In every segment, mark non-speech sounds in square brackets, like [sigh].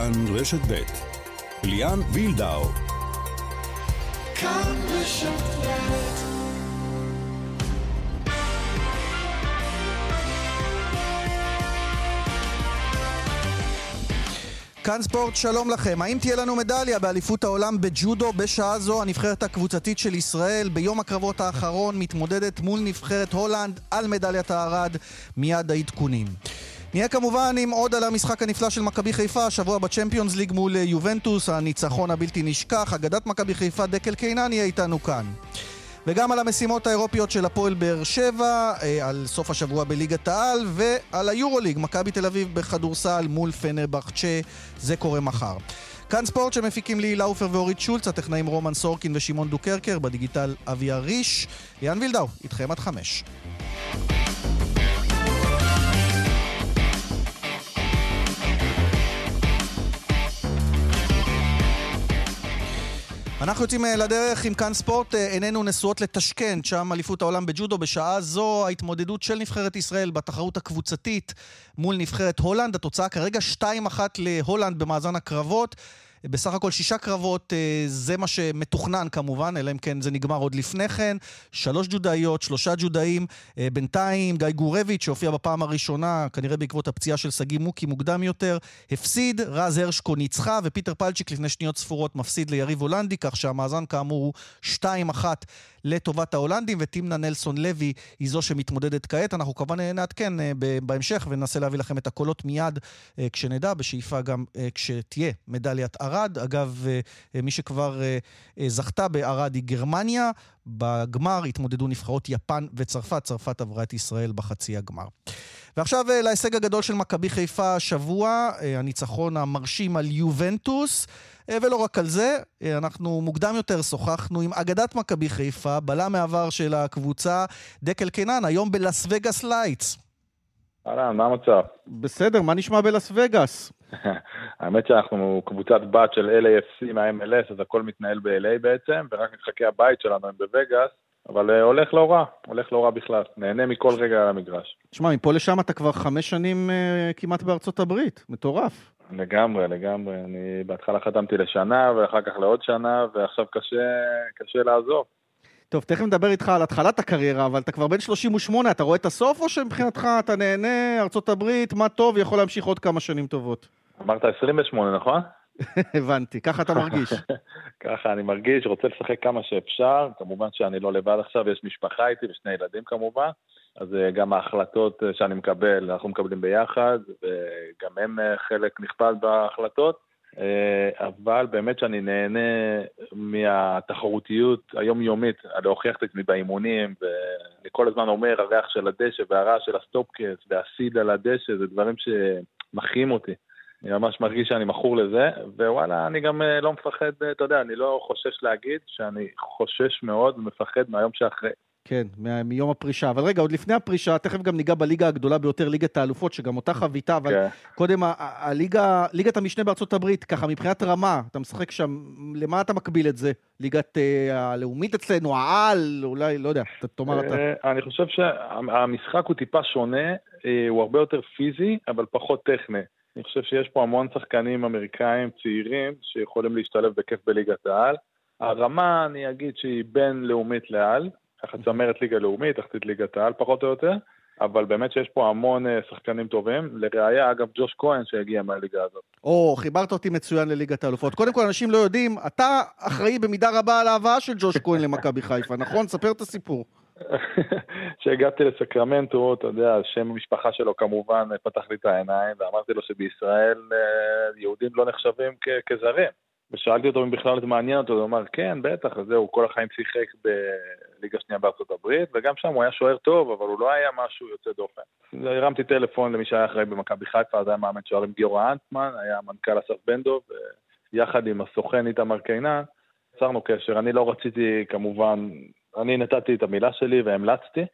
כאן רשת ב' ליאן וילדאו כאן רשת כאן ספורט, שלום לכם. האם תהיה לנו מדליה באליפות העולם בג'ודו בשעה זו הנבחרת הקבוצתית של ישראל? ביום הקרבות האחרון מתמודדת מול נבחרת הולנד על מדליית הארד. מיד העדכונים. נהיה כמובן עם עוד על המשחק הנפלא של מכבי חיפה, השבוע בצ'מפיונס ליג מול יובנטוס, הניצחון הבלתי נשכח, אגדת מכבי חיפה דקל קינן יהיה איתנו כאן. וגם על המשימות האירופיות של הפועל באר שבע, אה, על סוף השבוע בליגת העל, ועל היורוליג, מכבי תל אביב בכדורסל מול פנרבחצ'ה, זה קורה מחר. כאן ספורט שמפיקים לי לאופר ואורית שולץ, הטכנאים רומן סורקין ושמעון דוקרקר, בדיגיטל אבי אריש. ליאן וילדאו, איתכם עד חמש. אנחנו יוצאים אה, לדרך עם כאן ספורט, אה, עינינו נשואות לטשקנט, שם אליפות העולם בג'ודו. בשעה זו ההתמודדות של נבחרת ישראל בתחרות הקבוצתית מול נבחרת הולנד. התוצאה כרגע 2-1 להולנד במאזן הקרבות. בסך הכל שישה קרבות, אה, זה מה שמתוכנן כמובן, אלא אם כן זה נגמר עוד לפני כן. שלוש ג'ודאיות, שלושה ג'ודאים. אה, בינתיים גיא גורביץ', שהופיע בפעם הראשונה, כנראה בעקבות הפציעה של שגיא מוקי מוקדם יותר, הפסיד, רז הרשקו ניצחה, ופיטר פלצ'יק לפני שניות ספורות מפסיד ליריב הולנדי, כך שהמאזן כאמור הוא 2-1 לטובת ההולנדים, וטימנה נלסון לוי היא זו שמתמודדת כעת. אנחנו כמובן נעדכן אה, בהמשך וננסה להביא לכם את הקולות מיד כשנדע, בשאיפה גם כשתהיה מדליית ערד. אגב, אה, אה, מי שכבר אה, זכתה בערד היא גרמניה. בגמר התמודדו נבחרות יפן וצרפת. צרפת עברה את ישראל בחצי הגמר. ועכשיו להישג הגדול של מכבי חיפה השבוע, הניצחון המרשים על יובנטוס. ולא רק על זה, אנחנו מוקדם יותר שוחחנו עם אגדת מכבי חיפה, בלם מעבר של הקבוצה, דקל קינן, היום בלאס וגאס לייטס. אהלן, מה המצב? בסדר, מה נשמע בלאס וגאס? [laughs] האמת שאנחנו קבוצת בת של LAFC מה-MLS, אז הכל מתנהל ב-LA בעצם, ורק משחקי הבית שלנו הם בווגאס, אבל uh, הולך לא רע, הולך לא רע בכלל, נהנה מכל רגע על המגרש. תשמע, מפה לשם אתה כבר חמש שנים uh, כמעט בארצות הברית, מטורף. לגמרי, לגמרי. אני בהתחלה חתמתי לשנה, ואחר כך לעוד שנה, ועכשיו קשה, קשה לעזוב. טוב, תכף נדבר איתך על התחלת הקריירה, אבל אתה כבר בן 38, אתה רואה את הסוף, או שמבחינתך אתה נהנה, הברית, מה טוב, יכול להמשיך עוד כמה שנים טובות? אמרת 28, נכון? [laughs] הבנתי, ככה אתה מרגיש. [laughs] ככה אני מרגיש, רוצה לשחק כמה שאפשר, כמובן שאני לא לבד עכשיו, יש משפחה איתי ושני ילדים כמובן, אז אה, גם ההחלטות אה, שאני מקבל, אנחנו מקבלים ביחד, וגם הם אה, חלק נכבד בהחלטות. אה, אבל באמת שאני נהנה מהתחרותיות היומיומית, להוכיח את עצמי באימונים, ואני כל הזמן אומר, הריח של הדשא והרעש של הסטופקס והסיד על הדשא, זה דברים שמחיים אותי. אני ממש מרגיש שאני מכור לזה, ווואלה, אני גם אה, לא מפחד, אה, אתה יודע, אני לא חושש להגיד שאני חושש מאוד ומפחד מהיום שאחרי. כן, מיום הפרישה. אבל רגע, עוד לפני הפרישה, תכף גם ניגע בליגה הגדולה ביותר, ליגת האלופות, שגם אותה חוויתה, אבל כן. קודם, הליגה, ליגת המשנה בארצות הברית, ככה מבחינת רמה, אתה משחק שם, למה אתה מקביל את זה? ליגת אה, הלאומית אצלנו, העל, אולי, לא יודע, תאמר אתה. אה, אני חושב שהמשחק הוא טיפה שונה, אה, הוא הרבה יותר פיזי, אבל פחות טכני. אני חושב שיש פה המון שחקנים אמריקאים צעירים שיכולים להשתלב בכיף בליגת העל. הרמה, אני אגיד שהיא בין לאומית לעל, ככה צמרת ליגה לאומית, תחתית ליגת העל פחות או יותר, אבל באמת שיש פה המון אה, שחקנים טובים. לראיה, אגב, ג'וש כהן שהגיע מהליגה הזאת. או, חיברת אותי מצוין לליגת האלופות. קודם כל, אנשים לא יודעים, אתה אחראי במידה רבה על ההבאה של ג'וש כהן למכבי חיפה, נכון? ספר את הסיפור. [laughs] כשהגעתי לסקרמנטו, אתה יודע, שם המשפחה שלו כמובן פתח לי את העיניים, ואמרתי לו שבישראל אה, יהודים לא נחשבים כזרים. ושאלתי אותו אם בכלל זה מעניין אותו, הוא אמר, כן, בטח, אז זהו, כל החיים שיחק בליגה שנייה בארצות הברית, וגם שם הוא היה שוער טוב, אבל הוא לא היה משהו יוצא דופן. הרמתי טלפון למי שהיה אחראי במכבי חיפה, אז היה מאמן שוערים גיורא אנטמן, היה מנכ"ל אסף בנדוב, ויחד עם הסוכן איתמר קינן, יצרנו קשר. אני לא רציתי, כמובן, אני נתתי את המילה שלי והמלצתי,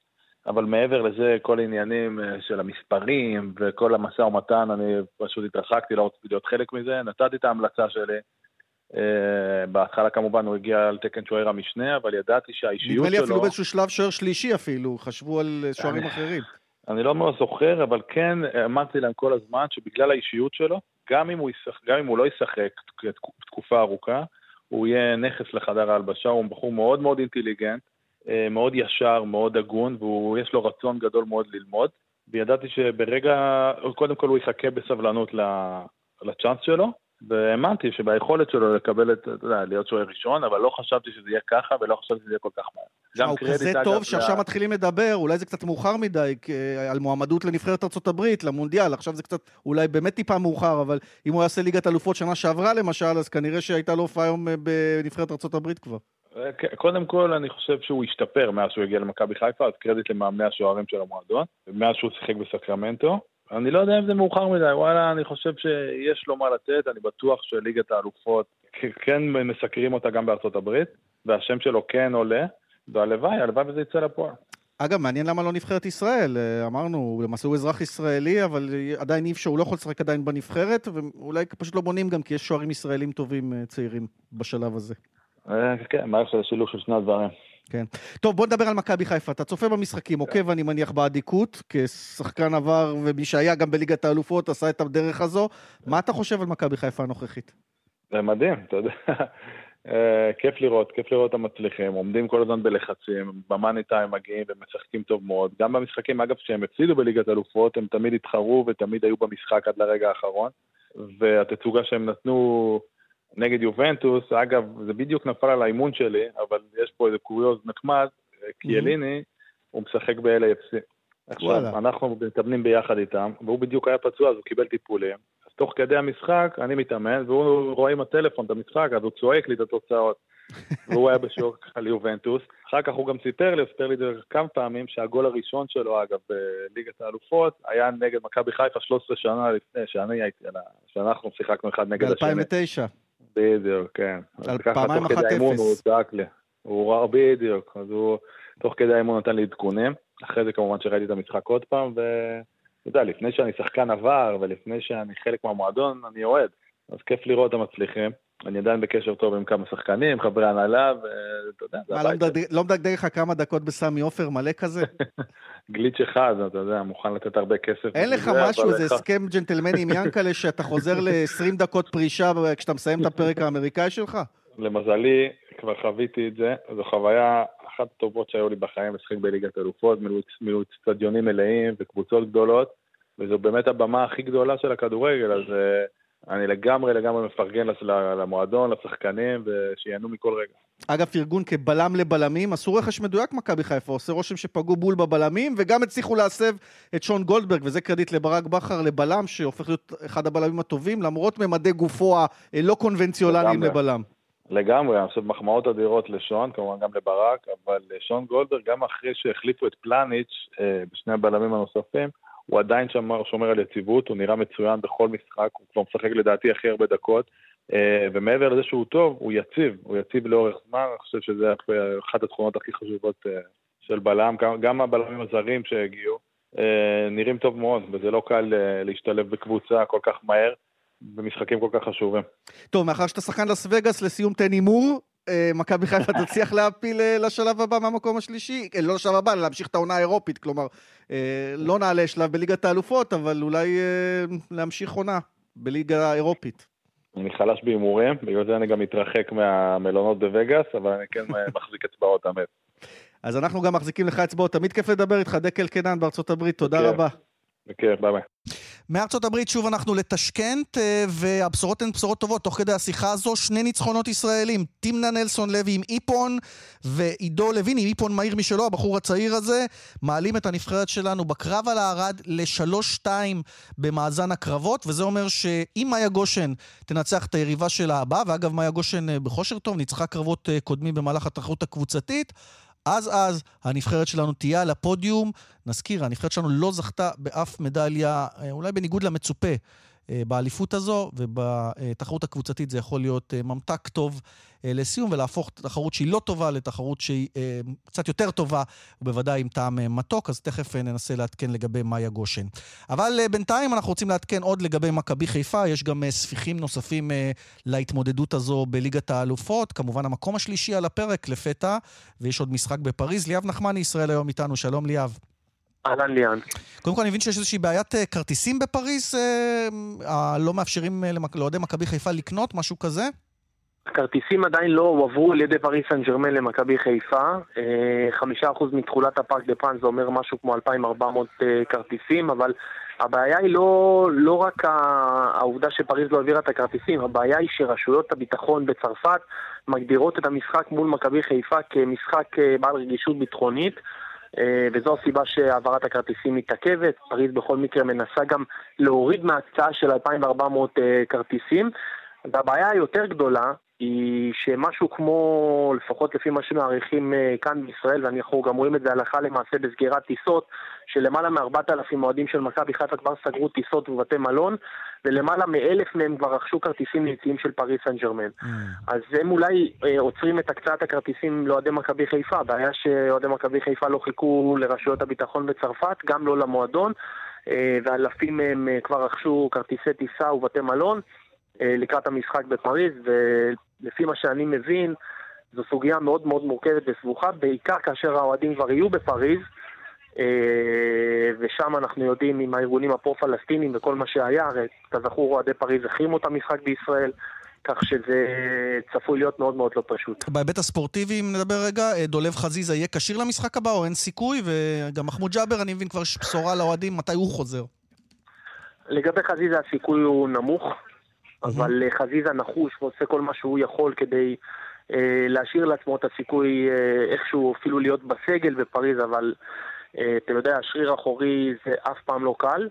אבל מעבר לזה, כל עניינים אה, של המספרים וכל המשא ומתן, אני פשוט התרחקתי, לא רציתי להיות חלק מזה, נתתי את ההמלצה שלי. Uh, בהתחלה כמובן הוא הגיע על תקן שוער המשנה, אבל ידעתי שהאישיות שלו... נדמה לי אפילו באיזשהו שלב שוער שלישי אפילו, חשבו על שוערים אחרים. אני לא מאוד זוכר, אבל כן אמרתי להם כל הזמן שבגלל האישיות שלו, גם אם הוא, ישח, גם אם הוא לא ישחק תקופה ארוכה, הוא יהיה נכס לחדר ההלבשה, הוא בחור מאוד מאוד אינטליגנט, אה, מאוד ישר, מאוד הגון, ויש לו רצון גדול מאוד ללמוד. וידעתי שברגע, קודם כל הוא יחכה בסבלנות לצ'אנס שלו, והאמנתי שביכולת שלו לקבל את, אתה יודע, להיות שוער ראשון, אבל לא חשבתי שזה יהיה ככה, ולא חשבתי שזה יהיה כל כך מהר. הוא כזה טוב שעכשיו מתחילים לדבר, אולי זה קצת מאוחר מדי, על מועמדות לנבחרת ארה"ב, למונדיאל, עכשיו זה קצת, אולי באמת טיפה מאוחר, אבל אם הוא יעשה ליגת אלופות שנה שעברה למשל, אז כנראה שהייתה לו הופעה היום אה, בנבחרת ארה"ב כבר. אה, קודם כל, אני חושב שהוא השתפר מאז שהוא הגיע למכבי חיפה, אז קרדיט למאמני השוערים של המועדון, מאז שהוא שיחק בסקרמנטו. אני לא יודע אם זה מאוחר מדי, וואלה, אני חושב שיש לו מה לתת, אני בטוח שליגת האלופות כן מסקרים אותה גם בארצות הברית, והשם שלו כן עולה, והלוואי, הלוואי וזה יצא לפועל. אגב, מעניין למה לא נבחרת ישראל. אה, אמרנו, למעשה הוא אזרח ישראלי, אבל עדיין אי אפשר, הוא לא יכול לשחק עדיין בנבחרת, ואולי פשוט לא בונים גם כי יש שוערים ישראלים טובים אה, צעירים בשלב הזה. אה, כן, מערכת של השילוב של שני הדברים. כן. טוב, בוא נדבר על מכבי חיפה. אתה צופה במשחקים, עוקב, אני מניח, באדיקות, כשחקן עבר, ומי שהיה גם בליגת האלופות עשה את הדרך הזו. מה אתה חושב על מכבי חיפה הנוכחית? זה מדהים, אתה יודע. [laughs] אה, כיף לראות, כיף לראות את המצליחים, עומדים כל הזמן בלחצים, במאני טיים מגיעים ומשחקים טוב מאוד. גם במשחקים, אגב, כשהם הפסידו בליגת אלופות, הם תמיד התחרו ותמיד היו במשחק עד לרגע האחרון. והתצוגה שהם נתנו נגד יובנטוס, אגב, זה בדיוק נפל על האימון שלי, אבל יש פה איזה קוריוז נחמד, כי אליני, הוא משחק ב-LAFC. עכשיו, אנחנו מתאמנים ביחד איתם, והוא בדיוק היה פצוע, אז הוא קיבל טיפולים. אז תוך כדי המשחק, אני מתאמן, והוא רואה עם הטלפון את המשחק, אז הוא צועק לי את התוצאות. [laughs] והוא היה בשיעור ככה ליובנטוס. אחר כך הוא גם סיפר לי, הוא סיפר לי את זה כמה פעמים, שהגול הראשון שלו, אגב, בליגת האלופות, היה נגד מכבי חיפה 13 שנה לפני, שאני הייתי, שאנחנו שיחקנו אחד נגד השני. ב-2009. בדיוק, כן. על פעמיים אחת אפס. הוא צעק לי. הוא ראה בדיוק, אז הוא תוך כדי האימון נתן לי עדכונים. אחרי זה כמובן שראיתי את המשחק עוד פעם, ואתה יודע, לפני שאני שחקן עבר ולפני שאני חלק מהמועדון, אני אוהד. אז כיף לראות את המצליחים. אני עדיין בקשר טוב עם כמה שחקנים, חברי הנהלה, ואתה יודע, זה הביתה. מה, לא מדגדג לך כמה דקות בסמי עופר מלא כזה? [laughs] גליץ' אחד, אתה יודע, מוכן לתת הרבה כסף. אין לך משהו, איזה הסכם ג'נטלמני עם ינקלה, שאתה חוזר ל-20 דקות פרישה כשאתה מסיים את הפרק האמריקאי שלך? למזלי, כבר חוויתי את זה, זו חוויה אחת הטובות שהיו לי בחיים, לשחק בליגת אלופות, מילאו אצטדיונים מלאים וקבוצות גדולות, וזו באמת הבמה הכי גדולה של הכדורגל, אז... אה, אני לגמרי לגמרי מפרגן למועדון, לשחקנים, ושיהנו מכל רגע. אגב, ארגון כבלם לבלמים, עשו רכש מדויק מכבי חיפה, עושה רושם שפגעו בול בבלמים, וגם הצליחו להסב את שון גולדברג, וזה קרדיט לברק בכר, לבלם, שהופך להיות אחד הבלמים הטובים, למרות ממדי גופו הלא קונבנציונליים לבלם. לגמרי, אני חושב מחמאות אדירות לשון, כמובן גם לברק, אבל שון גולדברג, גם אחרי שהחליפו את פלניץ' אה, בשני הבלמים הנוספים, הוא עדיין שמר, שומר על יציבות, הוא נראה מצוין בכל משחק, הוא כבר משחק לדעתי הכי הרבה דקות, אה, ומעבר לזה שהוא טוב, הוא יציב, הוא יציב לאורך זמן, אני חושב שזה אחת התכונות הכי חשובות אה, של בלם, גם הבלמים הזרים שהגיעו, אה, נראים טוב מאוד, וזה לא קל להשתלב בקבוצה כל כך מהר. במשחקים כל כך חשובים. טוב, מאחר שאתה שחקן לס וגאס, לסיום תן הימור, מכבי חיפה [laughs] תצליח להפיל אה, לשלב הבא מהמקום השלישי, אה, לא לשלב הבא, להמשיך את העונה האירופית, כלומר, לא נעלה שלב בליגת האלופות, אבל אולי להמשיך עונה בליגה האירופית. אני חלש בהימורים, בגלל זה אני גם מתרחק מהמלונות בווגאס, אבל אני כן [laughs] מחזיק אצבעות, אמת. אז אנחנו גם מחזיקים לך אצבעות, תמיד כיף לדבר איתך, דקל קנן בארצות הברית, תודה רבה. בכיף, ביי ביי. מארצות הברית שוב אנחנו לטשקנט, אה, והבשורות הן בשורות טובות. תוך כדי השיחה הזו, שני ניצחונות ישראלים. תמנה נלסון לוי עם איפון, ועידו לוין עם איפון מהיר משלו, הבחור הצעיר הזה, מעלים את הנבחרת שלנו בקרב על הערד לשלוש-שתיים במאזן הקרבות, וזה אומר שאם מאיה גושן תנצח את היריבה שלה הבאה, ואגב, מאיה גושן אה, בכושר טוב, ניצחה קרבות אה, קודמים במהלך התחרות הקבוצתית, אז אז הנבחרת שלנו תהיה על הפודיום. נזכיר, הנבחרת שלנו לא זכתה באף מדליה, אה, אולי בניגוד למצופה, אה, באליפות הזו, ובתחרות הקבוצתית זה יכול להיות אה, ממתק טוב לסיום, ולהפוך תחרות שהיא לא טובה לתחרות שהיא קצת יותר טובה, ובוודאי עם טעם מתוק, אז תכף ננסה לעדכן לגבי מאיה גושן. אבל בינתיים אנחנו רוצים לעדכן עוד לגבי מכבי חיפה, יש גם ספיחים נוספים להתמודדות הזו בליגת האלופות, כמובן המקום השלישי על הפרק לפתע, ויש עוד משחק בפריז. ליאב נחמני, ישראל היום איתנו, שלום ליאב. אהלן ליאן. קודם כל אני מבין שיש איזושהי בעיית אה, כרטיסים בפריז, אה, לא מאפשרים לאוהדי מכבי חיפה לקנות, משהו כזה? הכרטיסים עדיין לא הועברו על ידי פריז סן ז'רמן למכבי חיפה. חמישה אחוז מתכולת הפארק דה פרנס זה אומר משהו כמו 2,400 כרטיסים, אבל הבעיה היא לא, לא רק העובדה שפריז לא העבירה את הכרטיסים, הבעיה היא שרשויות הביטחון בצרפת מגדירות את המשחק מול מכבי חיפה כמשחק אה, בעל רגישות ביטחונית. אה, וזו הסיבה שהעברת הכרטיסים מתעכבת. פריז בכל מקרה מנסה גם להוריד מההקצאה של 2,400 אה, כרטיסים. והבעיה היותר גדולה היא שמשהו כמו, לפחות לפי מה שמעריכים אה, כאן בישראל, ואנחנו גם רואים את זה הלכה למעשה בסגירת טיסות, שלמעלה מ-4,000 אוהדים של מכבי חיפה כבר סגרו טיסות ובתי מלון, ולמעלה מאלף מהם כבר רכשו כרטיסים ליציאים של פריס סן ג'רמן. Mm. אז הם אולי אה, עוצרים את הקצאת הכרטיסים לאוהדי מכבי חיפה. הבעיה שאוהדי מכבי חיפה לא חיכו לרשויות הביטחון בצרפת, גם לא למועדון, אה, ואלפים מהם כבר רכשו כרטיסי טיסה ובתי מלון. לקראת המשחק בפריז, לפי מה שאני מבין, זו סוגיה מאוד מאוד מורכבת וסבוכה, בעיקר כאשר האוהדים כבר יהיו בפריז, אה, ושם אנחנו יודעים עם הארגונים הפרו-פלסטינים וכל מה שהיה, הרי כזכור אוהדי פריז החרימו את המשחק בישראל. כך שזה צפוי להיות מאוד מאוד לא פשוט. בהיבט הספורטיבי, אם נדבר רגע, אה, דולב חזיזה יהיה כשיר למשחק הבא או אין סיכוי? וגם מחמוד ג'אבר, אני מבין כבר יש בשורה לאוהדים, מתי הוא חוזר? לגבי חזיזה הסיכוי הוא נמוך. אבל אה, חזיזה נחוש ועושה כל מה שהוא יכול כדי אה, להשאיר לעצמו את הסיכוי אה, איכשהו אפילו להיות בסגל בפריז, אבל אה, אתה יודע, שריר אחורי זה אף פעם לא קל.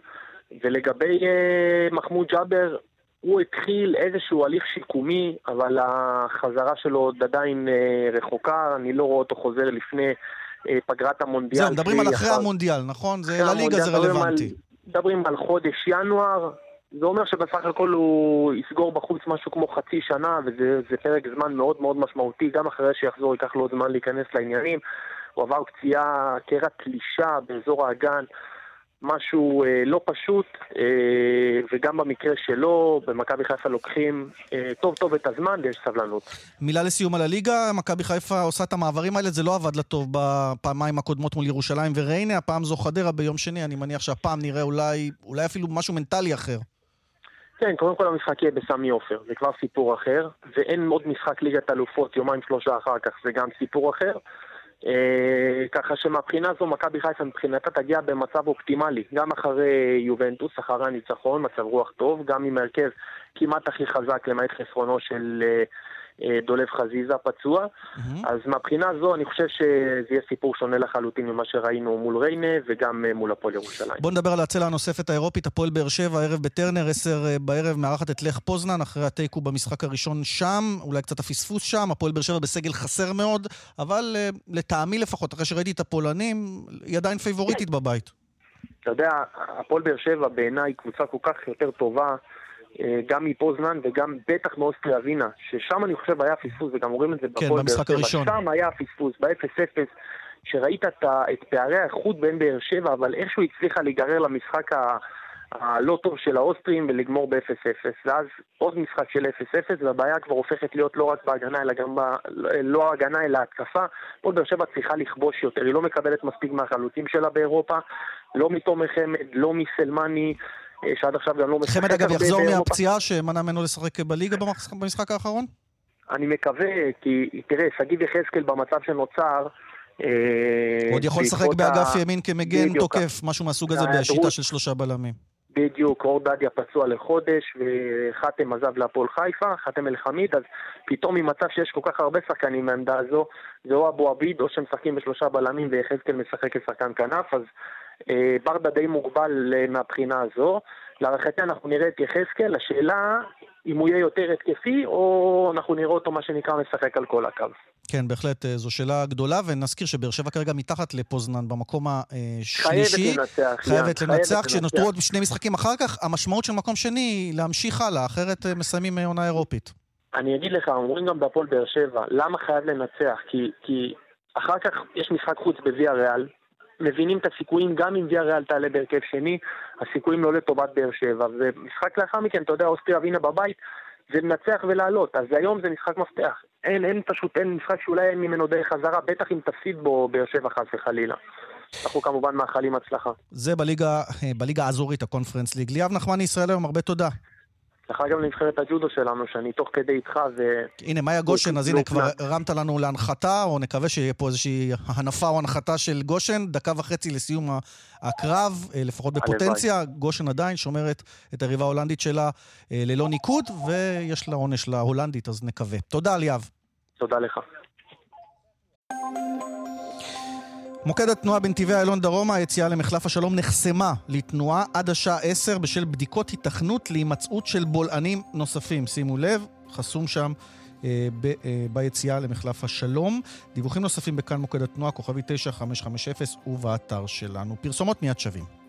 ולגבי אה, מחמוד ג'אבר, הוא התחיל איזשהו הליך שיקומי, אבל החזרה שלו עוד עדיין אה, רחוקה, אני לא רואה אותו חוזר לפני אה, פגרת המונדיאל. זהו, מדברים על אחרי המונדיאל, נכון? זה לליגה זה רלוונטי. מדברים על חודש ינואר, זה אומר שבסך הכל הוא יסגור בחוץ משהו כמו חצי שנה, וזה פרק זמן מאוד מאוד משמעותי, גם אחרי שיחזור ייקח לו עוד זמן להיכנס לעניינים. הוא עבר פציעה, קרע תלישה באזור האגן, משהו אה, לא פשוט, אה, וגם במקרה שלו, במכבי חיפה לוקחים אה, טוב טוב את הזמן ויש סבלנות. מילה לסיום על הליגה, מכבי חיפה עושה את המעברים האלה, זה לא עבד לטוב בפעמיים הקודמות מול ירושלים וריינה, הפעם זו חדרה ביום שני, אני מניח שהפעם נראה אולי, אולי אפילו משהו מנטלי אחר. כן, קודם כל המשחק יהיה בסמי עופר, זה כבר סיפור אחר, ואין עוד משחק ליגת אלופות יומיים שלושה אחר כך, זה גם סיפור אחר. אה, ככה שמבחינה זו מכבי חיפה מבחינתה תגיע במצב אופטימלי, גם אחרי יובנטוס, אחרי הניצחון, מצב רוח טוב, גם עם הרכב כמעט הכי חזק למעט חסרונו של אה, דולב חזיזה פצוע. Mm-hmm. אז מהבחינה הזו אני חושב שזה יהיה סיפור שונה לחלוטין ממה שראינו מול ריינה וגם אה, מול הפועל ירושלים. בוא נדבר על הצלע הנוספת האירופית, הפועל באר שבע, הערב בטרנר, עשר אה, בערב, מארחת את לך פוזנן אחרי התיקו במשחק הראשון שם, אולי קצת הפספוס שם, הפועל באר שבע בסגל חסר מאוד, אבל לטעמי לפחות, אחרי שראיתי את הפולנים, היא עדיין פייבוריטית בבית. אתה יודע, הפועל באר שבע בעיניי קבוצה כל כך יותר טובה. אה, גם מפוזנן וגם בטח מאוסטריה ווינה, ששם אני חושב היה פספוס, וגם רואים את זה כן, במשחק הראשון. שם היה פספוס, ב-0-0, שראית את, את פערי האיכות בין באר שבע, אבל איכשהו הצליחה להיגרר למשחק ה... הלא טוב של האוסטרים ולגמור ב-0-0 ואז עוד משחק של 0-0 והבעיה כבר הופכת להיות לא רק בהגנה אלא גם ב... לא הגנה אלא התקפה פה באר שבע צריכה לכבוש יותר, היא לא מקבלת מספיק מהחלוצים שלה באירופה לא מתומר חמד, לא מסלמני שעד עכשיו גם לא משחק חמד אגב יחזור מהפציעה שמנע ממנו לשחק בליגה במשחק האחרון? אני מקווה, כי תראה, שגיב יחזקאל במצב שנוצר... אה, עוד יכול לשחק באגף ימין כמגן תוקף, משהו מהסוג הזה בשיטה של שלושה בלמים. בדיוק, אור דדיה פצוע לחודש, וחתם עזב להפועל חיפה, חתם אל-חמיד, אז פתאום ממצב שיש כל כך הרבה שחקנים מהעמדה הזו, זה או אבו עביד, או שהם משחקים בשלושה בלמים ויחזקאל משחק כשחקן כנף, אז אה, ברדה די מוגבל אה, מהבחינה הזו. להערכתי אנחנו נראה את יחזקאל, השאלה אם הוא יהיה יותר התקפי, או אנחנו נראה אותו מה שנקרא משחק על כל הקו. כן, בהחלט אה, זו שאלה גדולה, ונזכיר שבאר שבע כרגע מתחת לפוזנן במקום השלישי. חייבת לנצח. חייבת לנצח, כשנותרו עוד שני משחקים אחר כך, המשמעות של מקום שני היא להמשיך הלאה, אחרת מסיימים עונה אירופית. אני אגיד לך, אומרים גם בהפועל באר שבע, למה חייב לנצח? כי, כי אחר כך יש משחק חוץ בוויה ריאל, מבינים את הסיכויים, גם אם ויה ריאל תעלה בהרכב שני, הסיכויים לא לטובת באר שבע. ומשחק לאחר מכן, אתה יודע, אוסטריה ווינה בבית, זה לנצח ולעלות. אז היום זה משחק מפתח. אין, אין פשוט, אין משחק שאולי אין ממנו דרך חזרה, בטח אם תפסיד בו באר שבע חס וחלילה. אנחנו כמובן מאחלים הצלחה. זה בליגה, בליגה האזורית, הקונפרנס ליג. ליאב נחמני, ישראל היום, הרבה תודה. לך גם לנבחרת הג'ודו שלנו, שאני תוך כדי איתך ו... הנה, מאיה גושן, אז הנה, כבר הרמת לנו להנחתה, או נקווה שיהיה פה איזושהי הנפה או הנחתה של גושן, דקה וחצי לסיום הקרב, אה, לפחות בפוטנציה. גושן עדיין שומרת את היריבה ההולנדית שלה אה, ללא ניקוד, ויש לה עונש להולנדית, אז נקווה. תודה, ליאב. תודה לך. מוקד התנועה בנתיבי איילון דרומה, היציאה למחלף השלום נחסמה לתנועה עד השעה 10 בשל בדיקות היתכנות להימצאות של בולענים נוספים. שימו לב, חסום שם אה, ב, אה, ביציאה למחלף השלום. דיווחים נוספים בכאן מוקד התנועה, כוכבי 9550 ובאתר שלנו. פרסומות מיד שווים.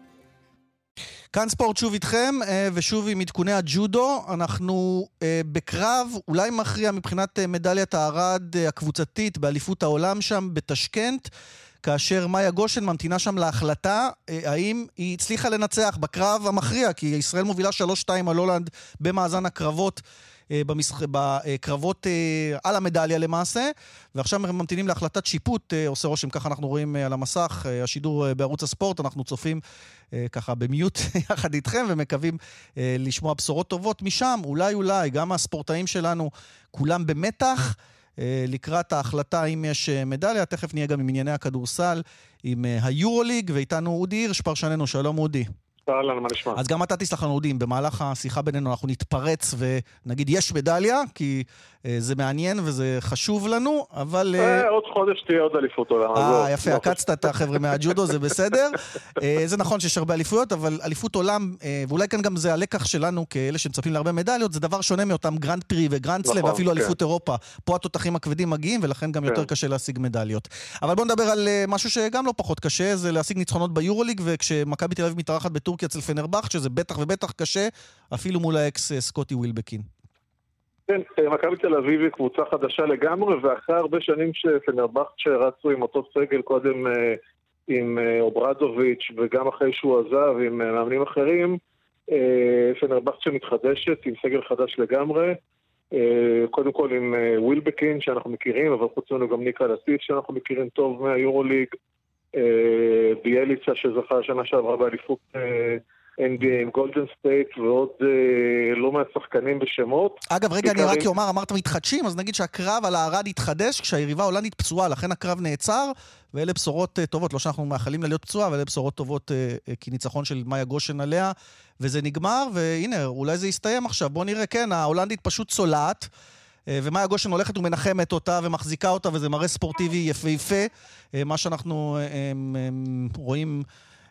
כאן ספורט שוב איתכם, אה, ושוב עם עדכוני הג'ודו. אנחנו אה, בקרב אולי מכריע מבחינת אה, מדליית הארד הקבוצתית באליפות העולם שם בתשכנת. כאשר מאיה גושן ממתינה שם להחלטה אה, האם היא הצליחה לנצח בקרב המכריע, כי ישראל מובילה 3-2 על הולנד במאזן הקרבות. אה, במשח... בקרבות אה, על המדליה למעשה, ועכשיו ממתינים להחלטת שיפוט, עושה רושם, ככה אנחנו רואים על המסך, השידור בערוץ הספורט, אנחנו צופים ככה במיוט [laughs] יחד איתכם ומקווים לשמוע בשורות טובות משם, אולי אולי, גם הספורטאים שלנו כולם במתח. אה, לקראת ההחלטה אם יש אה, מדליה. תכף נהיה גם עם ענייני הכדורסל, עם אה, היורוליג, ואיתנו אודי הירש, פרשננו. שלום אודי. אהלן, מה נשמע? אז גם אתה תסלח לנו, אודי, אם במהלך השיחה בינינו אנחנו נתפרץ ונגיד יש מדליה, כי אה, זה מעניין וזה חשוב לנו, אבל... אה, אה, עוד חודש תהיה עוד אליפות עולם. אה, יפה, לא עקצת את החבר'ה מהג'ודו, זה בסדר. זה נכון שיש הרבה אליפויות, אבל אליפות עולם, ואולי כאן גם זה הלקח שלנו כאלה שמצפים להרבה מדליות, זה דבר שונה מאותם גרנד פרי וגרנד סלאם, נכון, ואפילו כן. אליפות אירופה. פה התותחים הכבדים מגיעים, ולכן גם יותר כן. קשה להשיג מדליות. אבל בואו נדבר על משהו שגם לא פחות קשה, זה להשיג ניצחונות ביורוליג, וכשמכבי תל אביב מתארחת בטורקיה אצל פנרבחצ'ה, שזה בטח ובטח קשה, אפילו מול האקס סקוטי ווילבקין. כן, אה, מכבי תל אביב היא קבוצה חדשה לגמרי, ואחרי הרבה שנים שפנרבכצ'ה רצו עם אותו סגל קודם אה, עם אה, אוברדוביץ' וגם אחרי שהוא עזב עם מאמנים אחרים, פנרבכצ'ה מתחדשת עם סגל חדש לגמרי. קודם כל עם ווילבקין שאנחנו מכירים, אבל חוץ ממנו גם ניק קלאתיס שאנחנו מכירים טוב מהיורוליג. ביילצה שזכה שנה שעברה באליפות NBA עם גולדן סטייט ועוד אה, לא מעט שחקנים בשמות. אגב, רגע, אני רק אומר, אמרת מתחדשים, אז נגיד שהקרב על הארד התחדש כשהיריבה ההולנדית פצועה, לכן הקרב נעצר, ואלה בשורות אה, טובות, לא שאנחנו מאחלים לה להיות פצועה, אבל אלה בשורות טובות אה, אה, כי ניצחון של מאיה גושן עליה, וזה נגמר, והנה, אולי זה יסתיים עכשיו. בואו נראה, כן, ההולנדית פשוט צולעת. אה, ומאיה גושן הולכת ומנחמת אותה ומחזיקה אותה, וזה מראה ספורטיבי יפהפה. אה, מה שאנחנו אה, רואים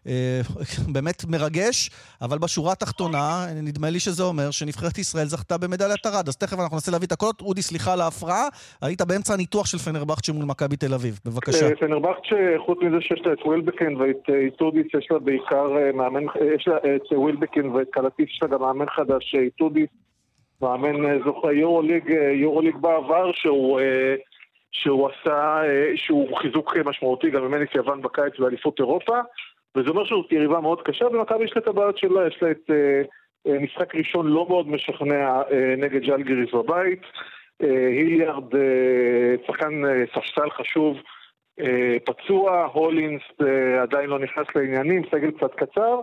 [laughs] באמת מרגש, אבל בשורה התחתונה, נדמה לי שזה אומר שנבחרת ישראל זכתה במדליית ארד. אז תכף אנחנו ננסה להביא את הקולות. אודי, סליחה על ההפרעה, היית באמצע הניתוח של פנרבכצ'ה מול מכבי תל אביב. בבקשה. פנרבכצ'ה, חוץ מזה שיש לה את ווילבקין ואת איטודיס, יש לה בעיקר מאמן, יש לה את ווילבקין ואת קלאתיס, יש לה גם מאמן חדש, איטודיס, מאמן זוכה יורוליג, יורוליג בעבר, שהוא... שהוא עשה, שהוא חיזוק משמעותי גם ממני יוון בקיץ באליפות אירופה וזה אומר שזאת יריבה מאוד קשה, ומכבי יש לה את הבעיות שלה, יש לה את אה, אה, משחק ראשון לא מאוד משכנע אה, נגד ג'לגריס בבית. אה, היליארד, אה, שחקן אה, ספסל חשוב, אה, פצוע, הולינס אה, עדיין לא נכנס לעניינים, סגל קצת קצר, אה,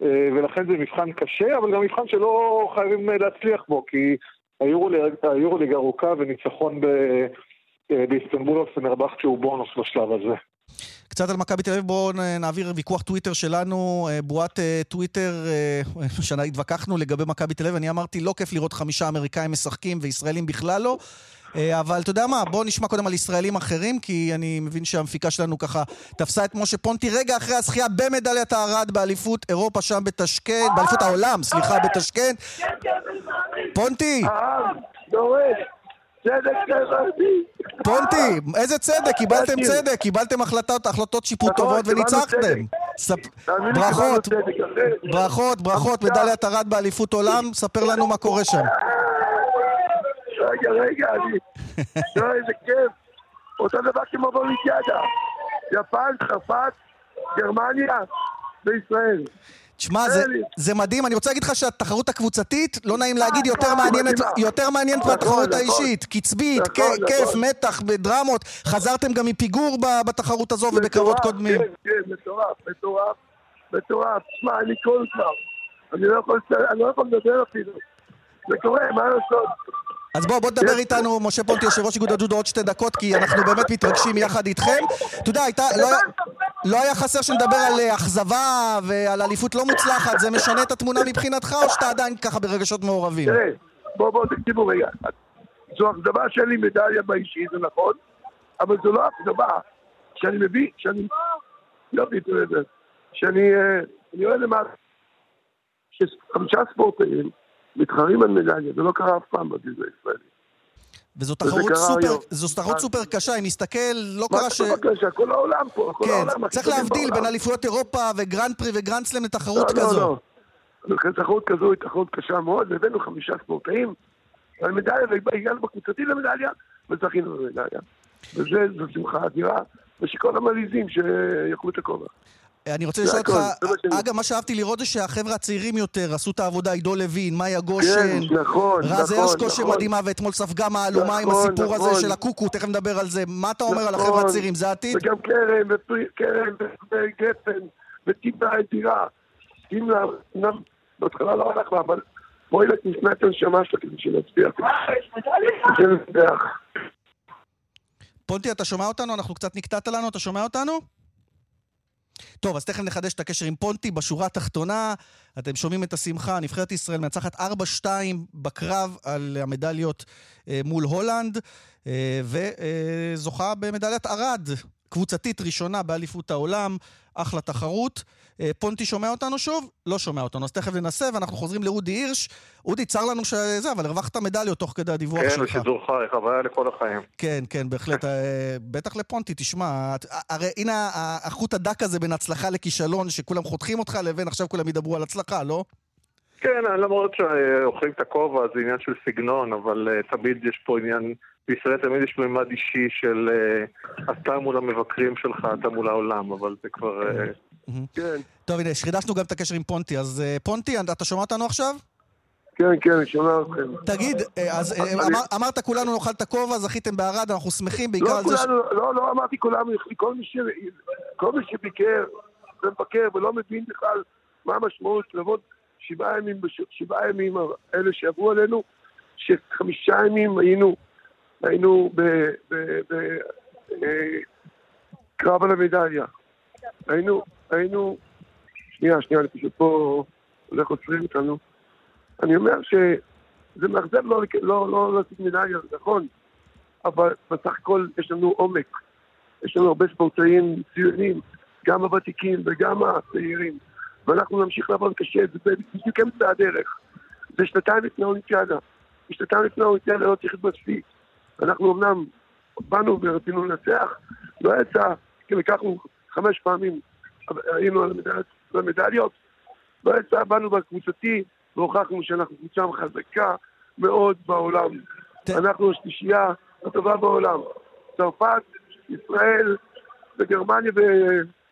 ולכן זה מבחן קשה, אבל גם מבחן שלא חייבים אה, להצליח בו, כי היורוליג ארוכה וניצחון ב... אה, באיסטנבול על פנרבכט שהוא בונוס בשלב הזה. קצת על מכבי תל אביב, בואו נעביר ויכוח טוויטר שלנו, אה, בועת אה, טוויטר, אה, [laughs] שהתווכחנו לגבי מכבי תל אביב, אני אמרתי, לא כיף לראות חמישה אמריקאים משחקים וישראלים בכלל לא. אבל אתה יודע מה, בואו נשמע קודם על ישראלים אחרים, כי אני מבין שהמפיקה שלנו ככה תפסה את משה פונטי רגע אחרי הזכייה במדליית הארד באליפות אירופה שם בתשכן, באליפות העולם, סליחה, בתשכן. פונטי! פונטי, איזה צדק? קיבלתם צדק, קיבלתם החלטות, החלטות שיפוט נכון, טובות וניצחתם. ברכות, ברכות, ברכות, מדליית ארד באליפות עולם, ספר לנו מה קורה שם. רגע, רגע, אני... [laughs] לא, איזה כיף. אותו דבר כמו באולימפיאדה. יפן, צרפת, גרמניה וישראל. תשמע, זה, זה מדהים, אני רוצה להגיד לך שהתחרות הקבוצתית, לא נעים להגיד, יותר מעניינת, יותר מעניינת נכון, מהתחרות נכון. האישית. קצבית, נכון, כיף. מתח, דרמות. חזרתם גם מפיגור בתחרות הזו ובקרבות קודמים. כן, כן, מטורף, מטורף, מטורף. שמע, אני כבר. אני לא לצ- אני לא יכול לדבר אפילו. זה קורה, מה לעשות? אז בוא, בוא תדבר יש- איתנו, משה פונטי, יושב ראש איגוד הג'ודו, עוד שתי דקות, כי אנחנו באמת מתרגשים יחד איתכם. אתה יודע, הייתה, לא, היה- לא היה חסר שנדבר על אה, אכזבה ועל אליפות לא מוצלחת, זה משנה את התמונה מבחינתך, או שאתה עדיין ככה ברגשות מעורבים? תראה, בואו בואו תקשיבו רגע. זו אכזבה שאין לי מדליה באישי, זה נכון, אבל זו לא אכזבה. שאני מביא, שאני... יופי, תראה את זה. שאני אה, אני רואה למעלה שחמישה ספורטאים מתחרים על מדליה, זה לא קרה אף פעם בגזר הישראלי. וזו תחרות סופר. זו תחרות מה? סופר קשה, אם נסתכל, לא מה קרה ש... מבקש? כל העולם פה, כל כן, העולם. אחי, צריך להבדיל. בין אליפויות אירופה וגרנד פרי וגרנד סלאם לתחרות לא, כזו. לא, לא. לכן תחרות כזו היא תחרות קשה מאוד, והבאנו חמישה ספורטאים על מדליה, והגענו בקבוצתי למדליה, וזכינו במדליה. וזה, זו שמחה אדירה, ושכל המלעיזים שיאכלו את הכובע. אני רוצה לשאול אותך, אגב, מה שאהבתי לראות זה שהחבר'ה הצעירים יותר עשו את העבודה, עידו לוין, מאיה גושן, כן, נכון, רז נכון, הרשקו נכון. שמדהימה, ואתמול ספגה מהלומה עם נכון, הסיפור הזה נכון. של הקוקו, תכף נדבר על זה. מה אתה אומר על. החבר'ה הצעירים, זה העתיד? וגם קרן, ופרי- קרן, ו- וגפן, וטיפה אדירה. אמנם בהתחלה לא הלך לה, אבל פועלת נשמע את הנשמה שלה כדי שנצביע. פונטי, אתה שומע אותנו? אנחנו קצת נקטעת לנו, אתה שומע אותנו? טוב, אז תכף נחדש את הקשר עם פונטי. בשורה התחתונה, אתם שומעים את השמחה, נבחרת ישראל מנצחת 4-2 בקרב על המדליות אה, מול הולנד, אה, וזוכה במדליית ארד, קבוצתית ראשונה באליפות העולם, אחלה תחרות. אה, פונטי שומע אותנו שוב? לא שומע אותנו, אז תכף ננסה, ואנחנו חוזרים לאודי הירש. אודי, צר לנו שזה, אבל הרווחת מדליות תוך כדי הדיווח כן, שלך. בשידור חי, חוויה לכל החיים. כן, כן, בהחלט. אה, בטח לפונטי, תשמע, את- הרי הנה החוט הדק הזה בין הצלחה לכישלון, שכולם חותכים אותך, לבין עכשיו כולם ידברו על הצלחה, לא? כן, למרות שאוכלים את הכובע זה עניין של סגנון, אבל תמיד יש פה עניין, בישראל תמיד יש ממד אישי של uh, אתה מול המבקרים שלך, אתה מול העולם, אבל זה כבר... Uh, כן, טוב, הנה, חידשנו גם את הקשר עם פונטי. אז אה, פונטי, אתה שומע אותנו עכשיו? כן, כן, אני שומע אתכם. תגיד, אה, אז אה, אמרת כולנו נאכל את הכובע, זכיתם בערד, אנחנו שמחים בעיקר לא על זה ש... כולנו, לא, לא אמרתי כולנו, כל מי שביקר ומבקר ולא מבין בכלל מה המשמעות לעבוד שבעה ימים, שבעה ימים האלה שעברו עלינו, שחמישה ימים היינו, היינו בקרב על המדליה. היינו, היינו, שנייה, שנייה, אני פשוט פה הולך עוצרים אותנו. אני אומר שזה מאכזב לא, לא, לא להשיג מדליה, זה נכון, אבל בסך הכל יש לנו עומק. יש לנו הרבה ספורטאים ציונים, גם הוותיקים וגם הצעירים, ואנחנו נמשיך לעבוד קשה, זה בדיוק אמצע הדרך. זה שנתיים לפני האולימפיאדה. שנתיים לפני האולימפיאדה לא צריך להתבססי. אנחנו אמנם באנו ורצינו לנצח, לא יצא, כי לקחנו חמש פעמים, היינו על המדליות, לא יצא, באנו בקבוצתי, והוכחנו שאנחנו קבוצה חזקה מאוד בעולם. אנחנו השלישייה הטובה בעולם. צרפת, ישראל וגרמניה ו...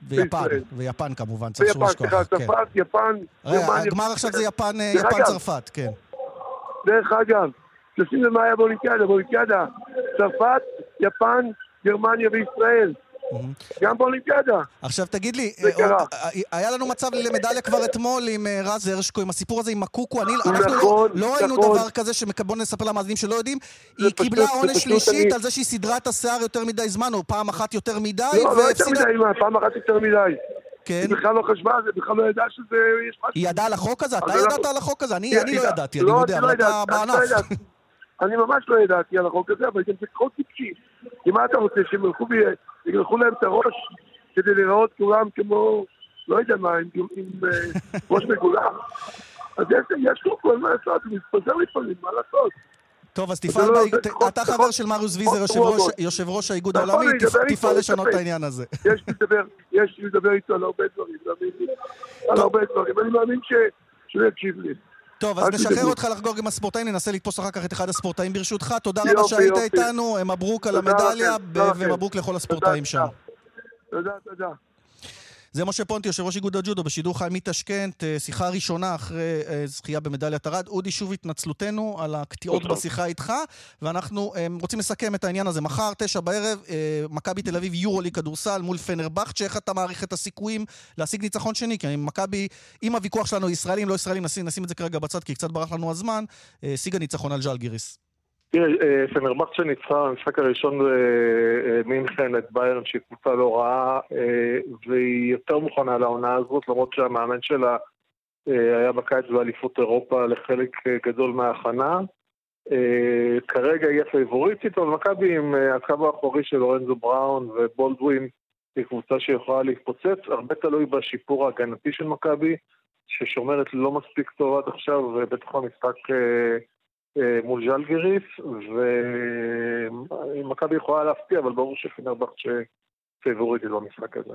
ויפן. ויפן כמובן, צריך שלא ויפן, לשכוח. סליחה, כן. צרפת, יפן, רגע, גרמניה. הגמר עכשיו זה יפן, אה, יפן-צרפת, כן. דרך אגב, תשים לב מה היה באולימפיאדה, באולימפיאדה, צרפת, יפן, גרמניה וישראל. גם באולימפיאדה. עכשיו תגיד לי, אה. אה, היה לנו מצב למדליה כבר אתמול עם אה, רז הרשקו, עם הסיפור הזה עם הקוקו, אני, אנחנו לא- נכון, לא ראינו נכון. דבר כזה, שמק- בוא נספר למאזינים שלא יודעים, היא קיבלה עונש שלישית על זה שהיא סידרה את השיער יותר מדי זמן, או פעם אחת יותר מדי, לא, לא יותר. מדי, פעם אחת יותר מדי. כן. היא בכלל לא חשבה על זה, בכלל לא ידעה שזה. היא ידעה על החוק הזה? אתה ידעת על החוק הזה? אני לא ידעתי, אני לא, אני לא אבל אתה בענף. אני ממש לא ידעתי על החוק הזה, אבל זה חוק טיפשי. כי מה אתה רוצה, שהם ילכו ויגלחו להם את הראש כדי להיראות כולם כמו, לא יודע מה, עם, עם אה, [laughs] ראש מגולח? אז יש, כל מה לעשות, הוא מתפזר לפעמים, מה לעשות? טוב, אז תפעל, לא- חוק- אתה חבר חוק- של מריוס חוק ויזר, יושב ראש- האיגוד נכון, העולמי, תפעל לשנות את. העניין הזה. יש לי לדבר, יש לי לדבר איתו על הרבה דברים. על הרבה דברים, אני מאמין שהוא יקשיב לי. טוב, אז נשחרר. אותך לחגוג עם הספורטאים, ננסה לתפוס אחר כך את אחד הספורטאים ברשותך. תודה רבה שהיית. איתנו, מברוק על המדליה, תודה לכם. ומברוק לכל הספורטאים שם. תודה, תודה. זה משה פונטי, יושב ראש איגוד הג'ודו, בשידור חי מטשקנט, אה, שיחה ראשונה אחרי אה, זכייה במדליית ארד. אודי, שוב התנצלותנו על הקטיעות בשיחה איתך, ואנחנו אה, רוצים לסכם את העניין הזה. מחר, תשע בערב, מכבי תל אביב יורו-לי כדורסל מול פנרבכצ'ה, איך אתה מעריך את הסיכויים להשיג ניצחון שני? כי מכבי, אם הוויכוח שלנו ישראלים, לא ישראלים, נשים, נשים את זה כרגע בצד, כי קצת ברח לנו הזמן, השיגה ניצחון על ז'לגיריס. תראה, אה, פנרבכצ'ה ניצחה במשחק הראשון במינכן את ביירן שהיא קבוצה לא רעה אה, והיא יותר מוכנה לעונה הזאת למרות שהמאמן שלה אה, היה בקיץ באליפות אירופה לחלק גדול מההכנה. כרגע היא הפייבוריטית, אבל מכבי עם הקו האחורי של לורנזו בראון ובולדווין היא קבוצה שיכולה להתפוצץ, הרבה תלוי בשיפור ההגנתי של מכבי ששומרת לא מספיק טוב עד עכשיו ובטח המשחק אה, מול ז'לגיריס, ומכבי יכולה להפתיע, אבל ברור שפנרבחצ'ה פייבוריטית במשחק הזה.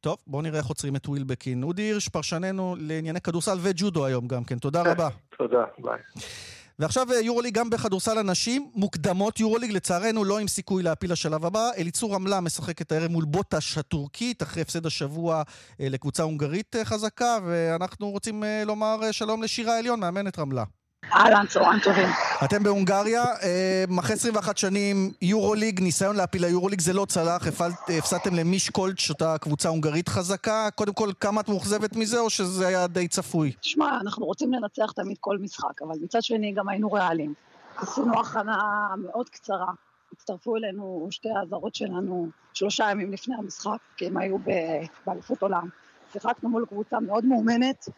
טוב, בואו נראה איך עוצרים את וילבקין. אודי הירש, פרשננו לענייני כדורסל וג'ודו היום גם כן. תודה רבה. [laughs] תודה, ביי. ועכשיו אה, יורוליג גם בכדורסל הנשים, מוקדמות יורוליג, לצערנו לא עם סיכוי להעפיל לשלב הבא. אליצור רמלה משחקת הערב מול בוטאש הטורקית, אחרי הפסד השבוע אה, לקבוצה הונגרית חזקה, ואנחנו רוצים לומר שלום לשירה עליון, מאמנת רמלה. אהלן, צהריים טובים. אתם בהונגריה, אה, אחרי 21 שנים יורוליג, ניסיון להפיל ליורוליג, זה לא צלח, הפסדתם למישקולד, שאותה קבוצה הונגרית חזקה. קודם כל, כמה את מאוכזבת מזה, או שזה היה די צפוי? תשמע, אנחנו רוצים לנצח תמיד כל משחק, אבל מצד שני גם היינו ריאליים. עשינו הכנה מאוד קצרה. הצטרפו אלינו שתי האזהרות שלנו שלושה ימים לפני המשחק, כי הם היו באליפות עולם. שיחקנו מול קבוצה מאוד מאומנת,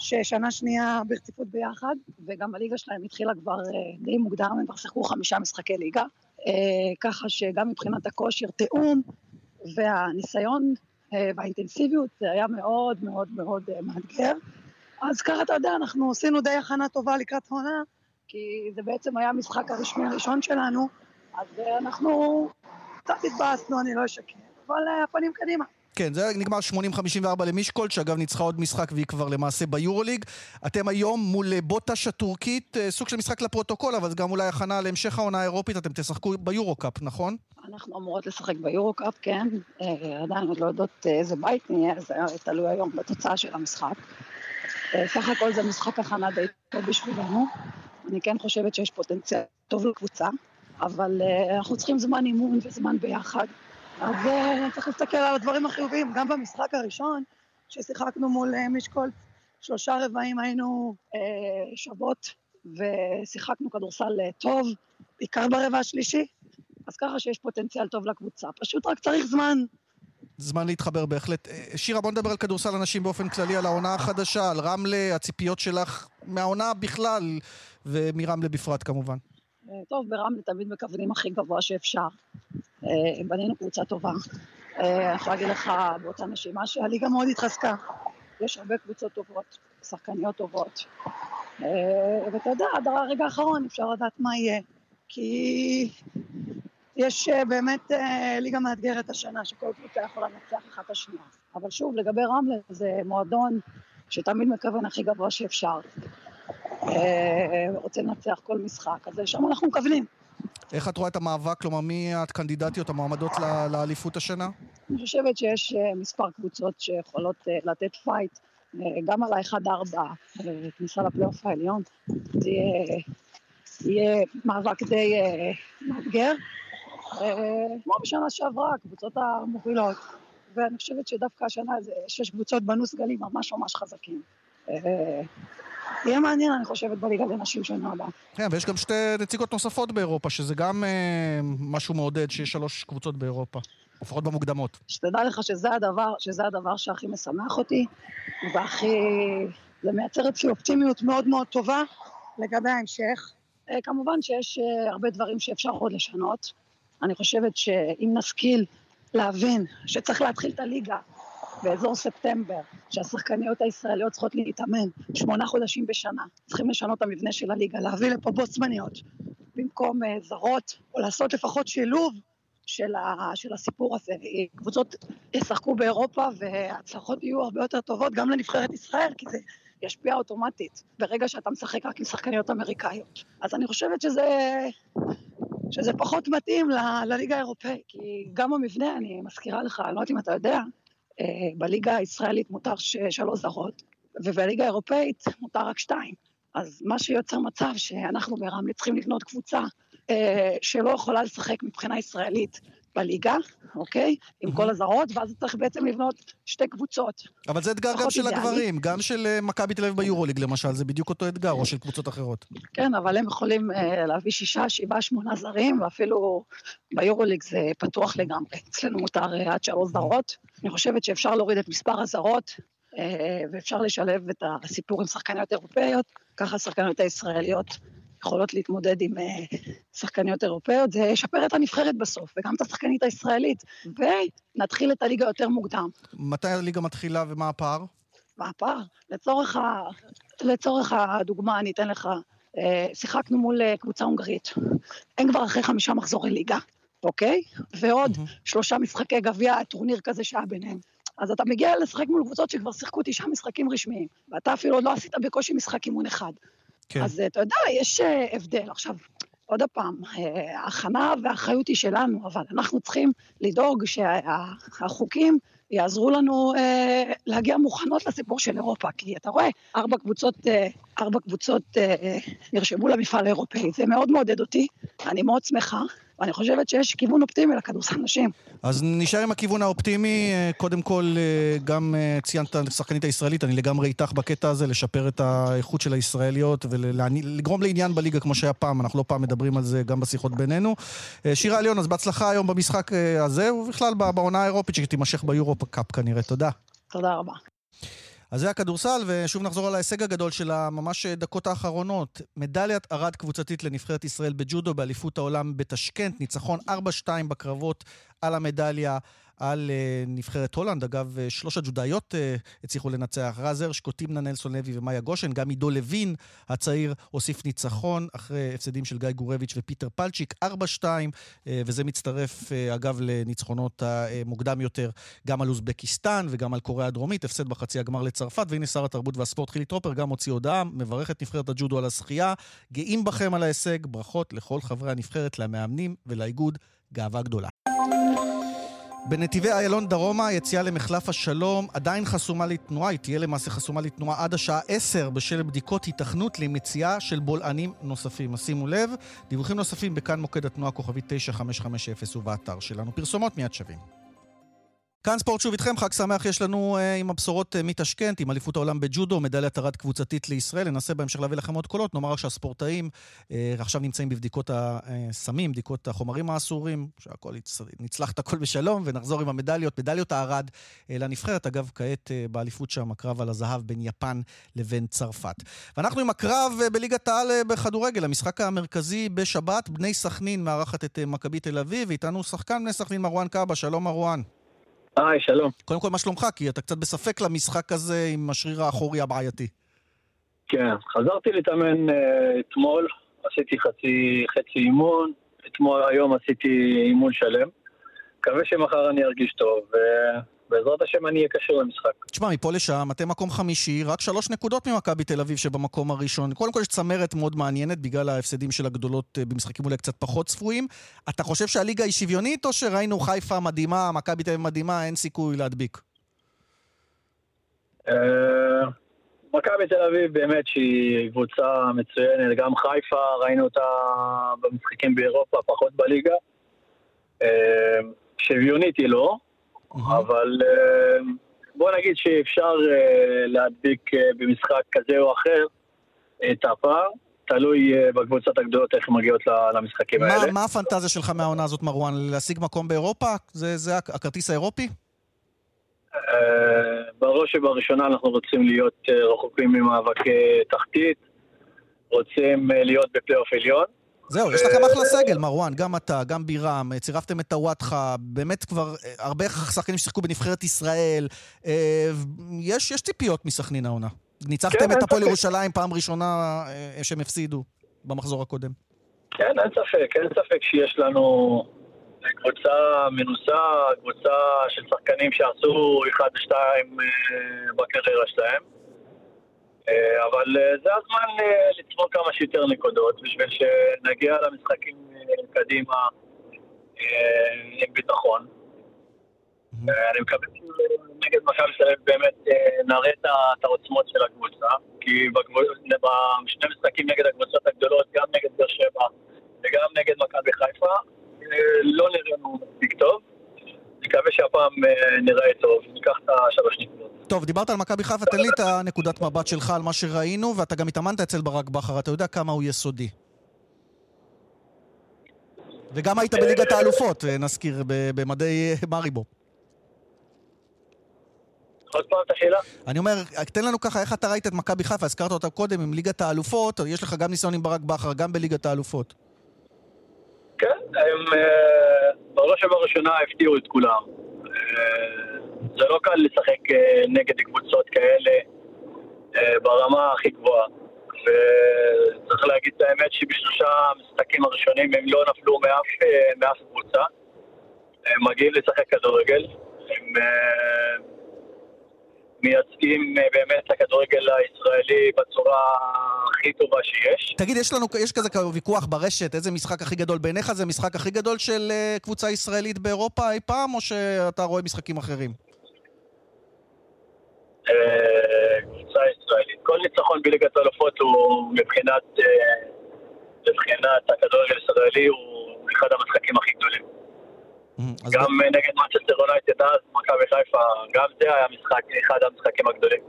ששנה שנייה ברציפות ביחד, וגם הליגה שלהם התחילה כבר אה, די מוקדם, הם כבר שיחקו חמישה משחקי ליגה, אה, ככה שגם מבחינת הכושר, תיאום והניסיון אה, והאינטנסיביות זה היה מאוד מאוד מאוד מאתגר. אז ככה אתה יודע, אנחנו עשינו די הכנה טובה לקראת העונה, כי זה בעצם היה המשחק הרשמי הראשון שלנו, אז אנחנו קצת התבאסנו, אני לא אשקר, אבל הפנים קדימה. כן, זה נגמר 80-54 למישקולד, שאגב ניצחה עוד משחק והיא כבר למעשה ביורוליג. אתם היום מול אה, בוטש הטורקית, אה, סוג של משחק לפרוטוקול, אבל גם אולי הכנה להמשך העונה האירופית, אתם תשחקו ביורו-קאפ, נכון? אנחנו אמורות לשחק ביורו-קאפ, כן. אה, עדיין עוד לא יודעות איזה בית נהיה, זה תלוי היום בתוצאה של המשחק. סך הכל זה משחק הכנה די טוב בשבילנו. אני כן חושבת שיש פוטנציאל טוב לקבוצה, אבל אנחנו צריכים זמן אימון וזמן ביחד. אז uh, צריך להסתכל על הדברים החיוביים. גם במשחק הראשון, ששיחקנו מול uh, משקול, שלושה רבעים היינו uh, שוות, ושיחקנו כדורסל uh, טוב, בעיקר ברבע השלישי, אז ככה שיש פוטנציאל טוב לקבוצה. פשוט רק צריך זמן. זמן להתחבר בהחלט. שירה, בוא נדבר על כדורסל אנשים באופן כללי, על העונה החדשה, על רמלה, הציפיות שלך מהעונה בכלל, ומרמלה בפרט כמובן. טוב, ברמלה תמיד מכוונים הכי גבוה שאפשר. אה, בנינו קבוצה טובה. אה, אני יכולה להגיד לך באותה נשימה שהליגה מאוד התחזקה. יש הרבה קבוצות טובות, שחקניות טובות. אה, ואתה יודע, עד הרגע האחרון אפשר לדעת מה יהיה. כי יש באמת ליגה מאתגרת השנה, שכל קבוצה יכולה לנצח אחת את השנייה. אבל שוב, לגבי רמלה, זה מועדון שתמיד מכוון הכי גבוה שאפשר. רוצה לנצח כל משחק, אז לשם אנחנו מכוונים. איך את רואה את המאבק? כלומר, מי הכנדידטיות המועמדות לאליפות השנה? אני חושבת שיש אה, מספר קבוצות שיכולות אה, לתת fight, אה, גם על ה-1-4, כניסה לפלייאוף העליון. זה יהיה מאבק די מאתגר. כמו בשנה שעברה, הקבוצות המובילות. ואני חושבת שדווקא השנה זה שש קבוצות בנו סגלים ממש ממש חזקים. יהיה מעניין, אני חושבת, בליגה לנשים שנה הבאה. כן, ויש גם שתי נציגות נוספות באירופה, שזה גם אה, משהו מעודד, שיש שלוש קבוצות באירופה, לפחות במוקדמות. שתדע לך שזה הדבר, שזה הדבר שהכי משמח אותי, והכי... זה מייצר אצלי אופטימיות מאוד מאוד טובה לגבי ההמשך. אה, כמובן שיש אה, הרבה דברים שאפשר עוד לשנות. אני חושבת שאם נשכיל להבין שצריך להתחיל את הליגה באזור ספטמבר, שהשחקניות הישראליות צריכות להתאמן שמונה חודשים בשנה, צריכים לשנות את המבנה של הליגה, להביא לפה בוסמניות במקום uh, זרות, או לעשות לפחות שילוב של, ה, של הסיפור הזה. קבוצות ישחקו באירופה וההצלחות יהיו הרבה יותר טובות גם לנבחרת ישראל, כי זה ישפיע אוטומטית ברגע שאתה משחק רק עם שחקניות אמריקאיות. אז אני חושבת שזה, שזה פחות מתאים ל, לליגה האירופאית, כי גם המבנה, אני מזכירה לך, אני לא יודעת אם אתה יודע, בליגה הישראלית מותר שלוש זרות, ובליגה האירופאית מותר רק שתיים. אז מה שיוצר מצב שאנחנו ברמלה צריכים לבנות קבוצה אה, שלא יכולה לשחק מבחינה ישראלית בליגה, אוקיי? עם כל הזרות, ואז צריך בעצם לבנות שתי קבוצות. אבל זה אתגר גם של הגברים, גם של אה, מכבי תל אביב ביורוליג למשל, זה בדיוק אותו אתגר, או של קבוצות אחרות. כן, אבל הם יכולים אה, להביא שישה, שבעה, שמונה זרים, ואפילו ביורוליג זה פתוח לגמרי. אצלנו מותר עד שלוש זרות. אני חושבת שאפשר להוריד את מספר הזרות, ואפשר לשלב את הסיפור עם שחקניות אירופאיות, ככה השחקניות הישראליות יכולות להתמודד עם uh, שחקניות אירופאיות, זה ישפר את הנבחרת בסוף, וגם את השחקנית הישראלית, ונתחיל את הליגה יותר מוקדם. מתי הליגה מתחילה ומה הפער? מה הפער? לצורך, ה... לצורך הדוגמה, אני אתן לך, uh, שיחקנו מול uh, קבוצה הונגרית. הם כבר אחרי חמישה מחזורי ליגה, אוקיי? ועוד mm-hmm. שלושה משחקי גביע, טורניר כזה שהיה ביניהם. אז אתה מגיע לשחק מול קבוצות שכבר שיחקו תשעה משחקים רשמיים, ואתה אפילו עוד לא עשית בקושי משחק אימון אחד. כן. אז אתה יודע, יש אה, הבדל. עכשיו, עוד פעם, אה, ההכנה והאחריות היא שלנו, אבל אנחנו צריכים לדאוג שהחוקים יעזרו לנו אה, להגיע מוכנות לסיפור של אירופה, כי אתה רואה, ארבע קבוצות, אה, ארבע קבוצות אה, נרשמו למפעל האירופאי, זה מאוד מעודד אותי, אני מאוד שמחה, ואני חושבת שיש כיוון אופטימי לכדורסל נשים. אז נשאר עם הכיוון האופטימי. אה, קודם כל, אה, גם אה, ציינת את השחקנית הישראלית, אני לגמרי איתך בקטע הזה, לשפר את האיכות של הישראליות ולגרום לעניין בליגה כמו שהיה פעם, אנחנו לא פעם מדברים על זה גם בשיחות בינינו. שירה עליון, אז בהצלחה היום במשחק הזה, ובכלל בעונה האירופית שתימשך ביורופ קאפ כנראה. תודה. תודה רבה. אז זה הכדורסל, ושוב נחזור על ההישג הגדול של הממש דקות האחרונות. מדליית ארד קבוצתית לנבחרת ישראל בג'ודו באליפות העולם בתשכנט, ניצחון 4-2 בקרבות על המדליה על uh, נבחרת הולנד. אגב, uh, שלוש הג'ודאיות uh, הצליחו לנצח. רז הרש, קוטימנה נלסון לוי ומאיה גושן. גם עידו לוין הצעיר הוסיף ניצחון אחרי הפסדים של גיא גורביץ' ופיטר פלצ'יק, 4-2, uh, וזה מצטרף, אגב, לניצחונות המוקדם יותר, גם על אוזבקיסטן וגם על קוריאה הדרומית. הפסד בחצי הגמר לצרפת, והנה שר התרבות והספורט חילי טרופר גם הוציא הודעה, מברך את נבחרת הג'ודו על הזכייה. גאים בכם על ההישג, ברכות לכל חברי הנבחרת, למאמנים ולאיגוד. גאווה גדולה. בנתיבי איילון דרומה, היציאה למחלף השלום עדיין חסומה לתנועה, היא תהיה למעשה חסומה לתנועה עד השעה 10 בשל בדיקות היתכנות למציאה של בולענים נוספים. אז שימו לב, דיווחים נוספים בכאן מוקד התנועה כוכבית 9550 ובאתר שלנו. פרסומות מיד שווים. כאן ספורט שוב איתכם, חג שמח יש לנו אה, עם הבשורות אה, מתשכנת, עם אליפות העולם בג'ודו, מדליית ארד קבוצתית לישראל. ננסה בהמשך להביא לכם עוד קולות. נאמר שהספורטאים אה, עכשיו נמצאים בבדיקות הסמים, בדיקות החומרים האסורים, שהכל נצלח את הכל בשלום, ונחזור עם המדליות, מדליות הארד אה, לנבחרת. אגב, כעת אה, באליפות שם הקרב על הזהב בין יפן לבין צרפת. ואנחנו עם הקרב אה, בליגת העל אה, בכדורגל, המשחק המרכזי בשבת, בני סכנין מארחת את אה, מכבי תל אביב, ואיתנו שחקן בני סכנין מרואן קאבה. שלום מרואן. היי, שלום. קודם כל, מה שלומך? כי אתה קצת בספק למשחק הזה עם השריר האחורי הבעייתי. כן, חזרתי להתאמן uh, אתמול, עשיתי חצי, חצי אימון, אתמול, היום עשיתי אימון שלם. מקווה שמחר אני ארגיש טוב, בעזרת השם אני אהיה קשור למשחק. תשמע, מפה לשם, אתם מקום חמישי, רק שלוש נקודות ממכבי תל אביב שבמקום הראשון. קודם כל יש צמרת מאוד מעניינת בגלל ההפסדים של הגדולות אה, במשחקים אולי קצת פחות צפויים. אתה חושב שהליגה היא שוויונית, או שראינו חיפה מדהימה, מכבי תל אביב מדהימה, אין סיכוי להדביק? אה, מכבי תל אביב באמת שהיא קבוצה מצוינת, גם חיפה, ראינו אותה במשחקים באירופה, פחות בליגה. אה, שוויונית היא לא, אבל אה, בוא נגיד שאפשר אה, להדביק אה, במשחק כזה או אחר את הפער. תלוי בקבוצות הגדולות איך הן מגיעות למשחקים מה, האלה. מה הפנטזיה שלך מהעונה הזאת, מרואן? להשיג מקום באירופה? זה, זה הכרטיס האירופי? בראש ובראשונה אנחנו רוצים להיות רחוקים ממאבקי תחתית, רוצים להיות בפלייאוף עליון. זהו, יש לכם אחלה סגל, מרואן, גם אתה, גם בירם, צירפתם את טוואטחה, באמת כבר אה, הרבה שחקנים ששיחקו בנבחרת ישראל. אה, יש, יש ציפיות מסכנין העונה. ניצחתם כן, את הפועל ירושלים פעם ראשונה אה, שהם הפסידו במחזור הקודם. כן, אין ספק, אין ספק שיש לנו קבוצה מנוסה, קבוצה של שחקנים שעשו אחד ושתיים בקריירה שלהם. אה, אבל אה, זה הזמן אה, לצבור כמה שיותר נקודות בשביל שנגיע למשחקים קדימה עם ביטחון. אני מקווה שנגד מכבי תל אביב באמת נראה את העוצמות של הקבוצה, כי בשני משחקים נגד הקבוצות הגדולות, גם נגד באר שבע וגם נגד מכבי חיפה, לא נראינו מספיק טוב. מקווה שהפעם נראה טוב, ניקח את השלוש נקודות. טוב, דיברת על מכבי חיפה, תן לי את הנקודת מבט שלך על מה שראינו, ואתה גם התאמנת אצל ברק בכר, אתה יודע כמה הוא יסודי. וגם היית בליגת האלופות, נזכיר, במדי מריבו. עוד פעם את השאלה? אני אומר, תן לנו ככה, איך אתה ראית את מכבי חיפה? הזכרת אותה קודם עם ליגת האלופות, יש לך גם ניסיון עם ברק בכר, גם בליגת האלופות. כן, הם בראש ובראשונה הפתיעו את כולם. זה לא קל לשחק נגד קבוצות כאלה ברמה הכי גבוהה. וצריך להגיד את האמת שבשלושה המשחקים הראשונים הם לא נפלו מאף, מאף קבוצה. הם מגיעים לשחק כדורגל. הם מייצגים באמת את הכדורגל הישראלי בצורה הכי טובה שיש. תגיד, יש לנו, יש כזה ויכוח ברשת, איזה משחק הכי גדול בעיניך? זה המשחק הכי גדול של קבוצה ישראלית באירופה אי פעם, או שאתה רואה משחקים אחרים? קבוצה ישראלית. כל ניצחון בליגת האלופות הוא מבחינת, מבחינת הכדורגל הישראלי הוא אחד המשחקים הכי גדולים. גם נגד מצ'סטר יונייטד אז, מכבי חיפה, גם זה היה משחק, אחד המשחקים הגדולים.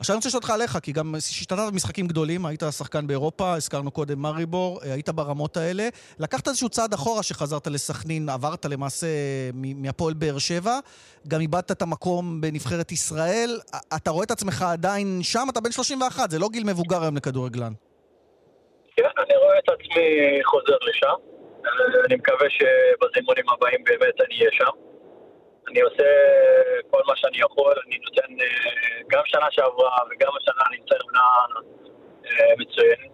עכשיו אני רוצה לשאול אותך עליך, כי גם השתתפת במשחקים גדולים, היית שחקן באירופה, הזכרנו קודם מריבור, היית ברמות האלה. לקחת איזשהו צעד אחורה שחזרת לסכנין, עברת למעשה מהפועל באר שבע, גם איבדת את המקום בנבחרת ישראל. אתה רואה את עצמך עדיין שם? אתה בן 31, זה לא גיל מבוגר היום לכדורגלן. כן, אני רואה את עצמי חוזר לשם. אני מקווה שבזימונים הבאים באמת אני אהיה שם. אני עושה כל מה שאני יכול, אני נותן, גם שנה שעברה וגם השנה אני נותן עונה מצוינת.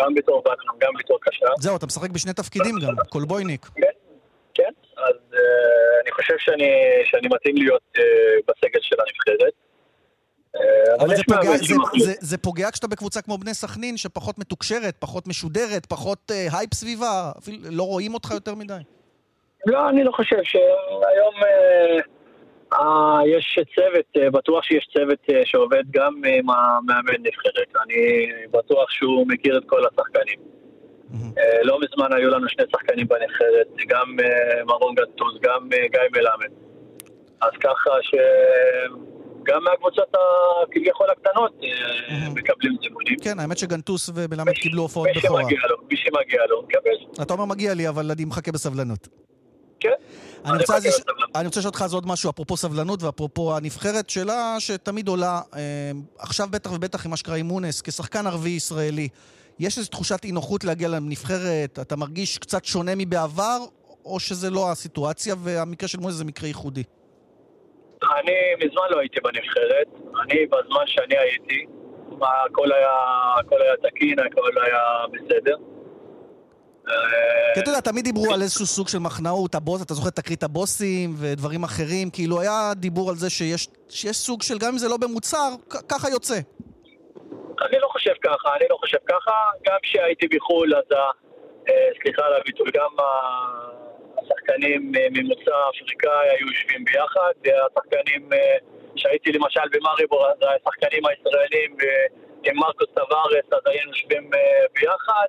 גם בתור בנאדם, גם בתור קשר. זהו, אתה משחק בשני תפקידים גם, כלבויניק. כן, כן, אז אני חושב שאני מתאים להיות בסגל של הנבחרת. אבל זה פוגע, זה, זה, זה פוגע כשאתה בקבוצה כמו בני סכנין, שפחות מתוקשרת, פחות משודרת, פחות uh, hype סביבה, אפילו לא רואים אותך יותר מדי. לא, אני לא חושב שהיום uh, uh, יש צוות, uh, בטוח שיש צוות uh, שעובד גם עם המאמן נבחרת. אני בטוח שהוא מכיר את כל השחקנים. Mm-hmm. Uh, לא מזמן היו לנו שני שחקנים בנבחרת, גם uh, מרון גנטוס, גם uh, גיא מלמד. אז ככה ש... גם מהקבוצות הכביכול הקטנות מקבלים זימונים. כן, האמת שגנטוס ומלמד קיבלו הופעות בכורה. מי שמגיע לו, מי שמגיע לו, מקבל. אתה אומר מגיע לי, אבל אני מחכה בסבלנות. כן. אני רוצה, אני רוצה לשאול אותך אז עוד משהו, אפרופו סבלנות ואפרופו הנבחרת, שאלה שתמיד עולה, עכשיו בטח ובטח עם מה שקרה עם מונס, כשחקן ערבי ישראלי, יש איזו תחושת אי נוחות להגיע לנבחרת? אתה מרגיש קצת שונה מבעבר, או שזה לא הסיטואציה, והמקרה של מונס זה מקרה ייחודי? אני מזמן לא הייתי בנבחרת, אני בזמן שאני הייתי, הכל היה, הכל היה תקין, הכל היה בסדר. כי אתה יודע, תמיד דיברו על איזשהו סוג של מחנאות, הבוס, אתה זוכר תקרית הבוסים ודברים אחרים, כאילו היה דיבור על זה שיש, שיש סוג של, גם אם זה לא במוצר, ככה יוצא. אני לא חושב ככה, אני לא חושב ככה, גם כשהייתי בחו"ל, אז, סליחה על הביטוי, גם השחקנים ממוצא אפריקאי היו יושבים ביחד, והשחקנים שהייתי למשל במאריבור, השחקנים הישראלים עם מרקוס טווארס, אז היינו יושבים ביחד.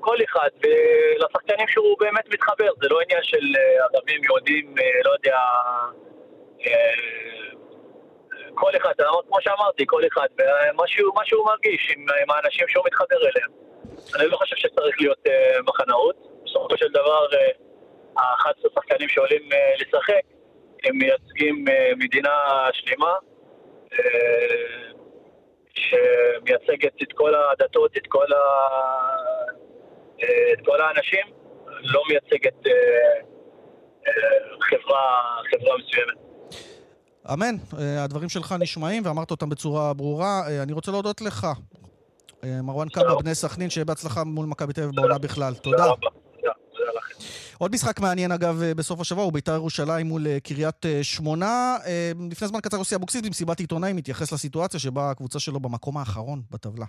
כל אחד, ולשחקנים שהוא באמת מתחבר, זה לא עניין של ערבים, יהודים, לא יודע, כל אחד, כמו שאמרתי, כל אחד, ומה שהוא מרגיש עם, עם האנשים שהוא מתחבר אליהם. אני לא חושב שצריך להיות מחנאות. בסופו של דבר, ה-11 שחקנים שעולים לשחק, הם מייצגים מדינה שלמה, שמייצגת את כל הדתות, את כל, ה... את כל האנשים, לא מייצגת חברה, חברה מסוימת. אמן, הדברים שלך נשמעים ואמרת אותם בצורה ברורה. אני רוצה להודות לך, מרואן קאבה, בני סכנין, שיהיה בהצלחה מול מכבי תל אביב בעונה בכלל. תודה. עוד משחק מעניין אגב בסוף השבוע הוא בית"ר ירושלים מול קריית שמונה. לפני זמן קצר יוסי אבוקסיס במסיבת עיתונאים מתייחס לסיטואציה שבה הקבוצה שלו במקום האחרון בטבלה.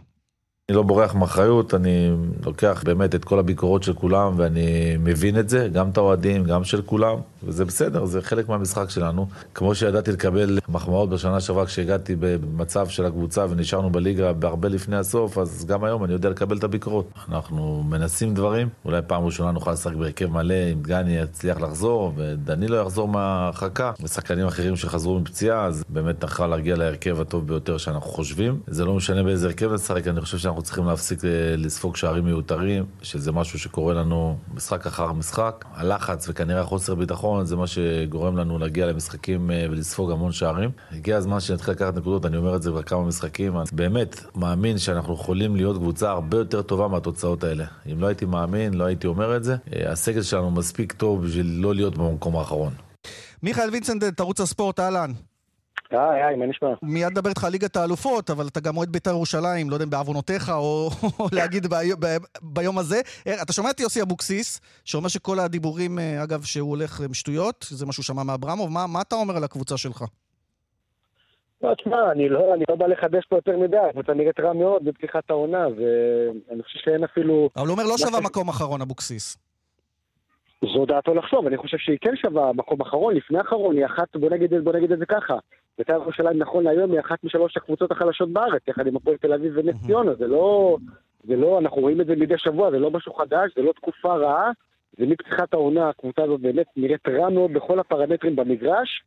אני לא בורח מאחריות, אני לוקח באמת את כל הביקורות של כולם ואני מבין את זה, גם את האוהדים, גם של כולם, וזה בסדר, זה חלק מהמשחק שלנו. כמו שידעתי לקבל מחמאות בשנה שעברה כשהגעתי במצב של הקבוצה ונשארנו בליגה הרבה לפני הסוף, אז גם היום אני יודע לקבל את הביקורות. אנחנו מנסים דברים, אולי פעם ראשונה נוכל לשחק בהרכב מלא, אם דגני יצליח לחזור ודני לא יחזור מההרחקה, ושחקנים אחרים שחזרו מפציעה, אז באמת נוכל להגיע להרכב הטוב ביותר שאנחנו חושבים. זה לא משנה באיזה הרכב נשחק, אני חושב שאנחנו צריכים להפסיק אה, לספוג שערים מיותרים, שזה משהו שקורה לנו משחק אחר משחק. הלחץ וכנראה חוסר ביטחון זה מה שגורם לנו להגיע למשחקים אה, ולספוג המון שערים. הגיע הזמן שנתחיל לקחת נקודות, אני אומר את זה כבר כמה משחקים. אני באמת מאמין שאנחנו יכולים להיות קבוצה הרבה יותר טובה מהתוצאות האלה. אם לא הייתי מאמין, לא הייתי אומר את זה. אה, הסגל שלנו מספיק טוב בשביל לא להיות במקום האחרון. מיכאל וינסנדט, ערוץ הספורט, אהלן. היי, היי, מה נשמע? מיד נדבר איתך על ליגת האלופות, אבל אתה גם אוהד בית"ר ירושלים, לא יודע אם בעוונותיך או, או להגיד ביום הזה. אה, אתה שומע את יוסי אבוקסיס, שאומר שכל הדיבורים, אה, אגב, שהוא הולך עם שטויות, זה מה שהוא שמע מאברמוב, מה, מה אתה אומר על הקבוצה שלך? לא, תשמע, אני לא, אני לא בא לחדש פה יותר מדי, הקבוצה נראית רע מאוד בפתיחת העונה, ואני חושב שאין אפילו... אבל הוא אומר לא שווה מקום אחרון, אבוקסיס. זו דעתו לחשוב, אני חושב שהיא כן שווה מקום אחרון, לפני אחרון, היא אחת, בוא נגיד, בוא נגיד את זה ככה. בית"ר ירושלים נכון להיום היא אחת משלוש הקבוצות החלשות בארץ, יחד עם הפועל תל אביב ונס ציונה, זה לא, זה לא, אנחנו רואים את זה מדי שבוע, זה לא משהו חדש, זה לא תקופה רעה, זה מפתיחת העונה, הקבוצה הזאת באמת נראית רע מאוד בכל הפרמטרים במגרש.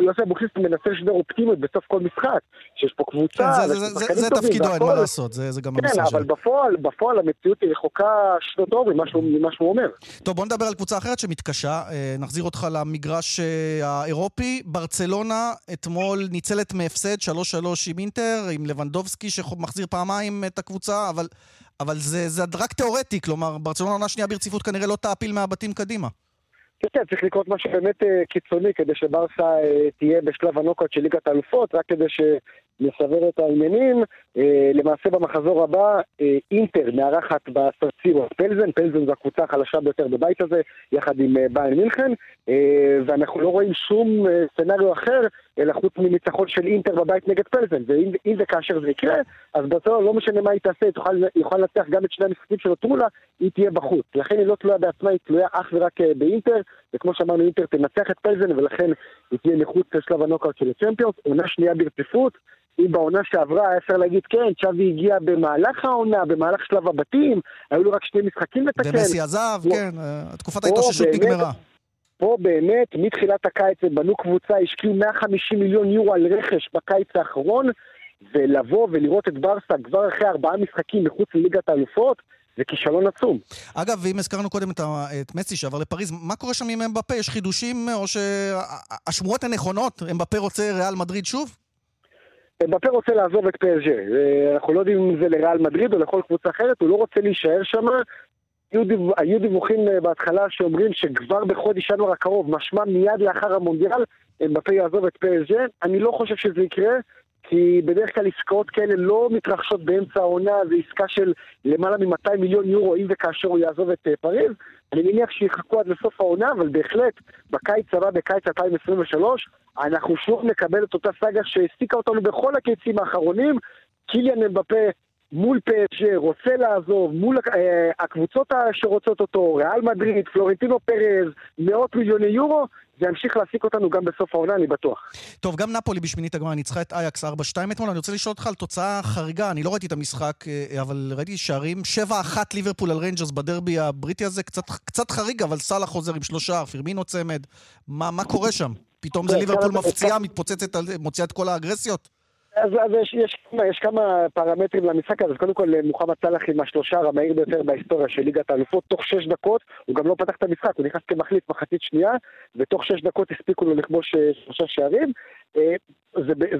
יוסי אבוקסיס מנסה לשדר אופטימיות בסוף כל משחק, שיש פה קבוצה, כן, זה, זה, זה, זה תפקידו, אין מה לעשות, זה, זה גם כן, המשחק שלו. כן, אבל בפועל, בפועל המציאות היא רחוקה שנות אור ממה שהוא אומר. טוב, בוא נדבר על קבוצה אחרת שמתקשה. אה, נחזיר אותך למגרש אה, האירופי. ברצלונה אתמול ניצלת מהפסד 3-3 עם אינטר, עם לבנדובסקי שמחזיר פעמיים את הקבוצה, אבל, אבל זה, זה רק תיאורטי, כלומר, ברצלונה עונה שנייה ברציפות כנראה לא תעפיל מהבתים קדימה. כן, כן, צריך לקרות משהו באמת uh, קיצוני כדי שברסה uh, תהיה בשלב הנוקאוט של ליגת האלופות, רק כדי שנסבר את העניינים. Uh, למעשה במחזור הבא, uh, אינטר מארחת בסן סירו את פלזן, פלזן זו הקבוצה החלשה ביותר בבית הזה, יחד עם uh, באיירן מינכן, ואנחנו לא רואים שום scenario אחר, אלא חוץ מניצחון של אינטר בבית נגד פלזן, ואם וכאשר זה יקרה, אז ברצלונה לא משנה מה היא תעשה, היא תוכל לנצח גם את שני המשחקים שנותרו לה, היא תהיה בחוץ. לכן היא לא תלויה בעצמה, היא תלויה אך ורק באינטר, וכמו שאמרנו, אינטר תנצח את פלזן, ולכן היא תהיה מחוץ לשלב הנוקאוט של הצ'מפיונס, עונה שנייה ברציפות. אם בעונה שעברה היה אפשר להגיד, כן, צ'אבי הגיע במהלך העונה, במהלך שלב הבתים, היו לו רק שני משחקים לתקן. ומסי עזב, לא. כן, תקופת ההתאוששות נגמרה. פה באמת, מתחילת הקיץ הם בנו קבוצה, השקיעו 150 מיליון יורו על רכש בקיץ האחרון, ולבוא ולראות את ברסה כבר אחרי ארבעה משחקים מחוץ לליגת האלופות, זה כישלון עצום. אגב, ואם הזכרנו קודם את, את מסי שעבר לפריז, מה קורה שם עם אמבפה? יש חידושים, או שהשמועות הנכונות, אמבפה רוצה ריאל מדריד שוב? אמבפה רוצה לעזוב את פסג'ה. אנחנו לא יודעים אם זה לריאל מדריד או לכל קבוצה אחרת, הוא לא רוצה להישאר שם. היו, דיו, היו דיווחים אה, בהתחלה שאומרים שכבר בחודש ינואר הקרוב, משמע מיד לאחר המונדיאל, אמבפה יעזוב את פסג'ה. אני לא חושב שזה יקרה. כי בדרך כלל עסקאות כאלה לא מתרחשות באמצע העונה, זו עסקה של למעלה מ-200 מיליון יורו אם וכאשר הוא יעזוב את אה, פריז. אני מניח שיחכו עד לסוף העונה, אבל בהחלט, בקיץ הבא, בקיץ 2023, אנחנו שוב נקבל את אותה סאגה שהעסיקה אותנו בכל הקיצים האחרונים. קיליאן אמבפה מול פאצ'ה, רוצה לעזוב, מול אה, הקבוצות שרוצות אותו, ריאל מדריד, פלורנטינו פרז, מאות מיליוני יורו, זה ימשיך להעסיק אותנו גם בסוף העונה, אני בטוח. טוב, גם נפולי בשמינית הגמר ניצחה את אייקס 4-2 אתמול. אני רוצה לשאול אותך על תוצאה חריגה. אני לא ראיתי את המשחק, אה, אבל ראיתי שערים. 7-1 ליברפול על ריינג'רס בדרבי הבריטי הזה. קצת, קצת חריג, אבל סאלח חוזר עם שלושה, פירמינו צמד. מה, מה קורה שם? פתאום זה כן, ליברפול מפציעה, מתפוצצת, מוציאה את כל האגרסיות? אז, אז יש, יש, יש כמה פרמטרים למשחק הזה. קודם כל, מוחמד סאלח עם השלושה המהיר ביותר בהיסטוריה של ליגת האלופות, תוך שש דקות, הוא גם לא פתח את המשחק, הוא נכנס כמחליף מחצית שנייה, ותוך שש דקות הספיקו לו לכבוש אה, שלושה שערים. אה,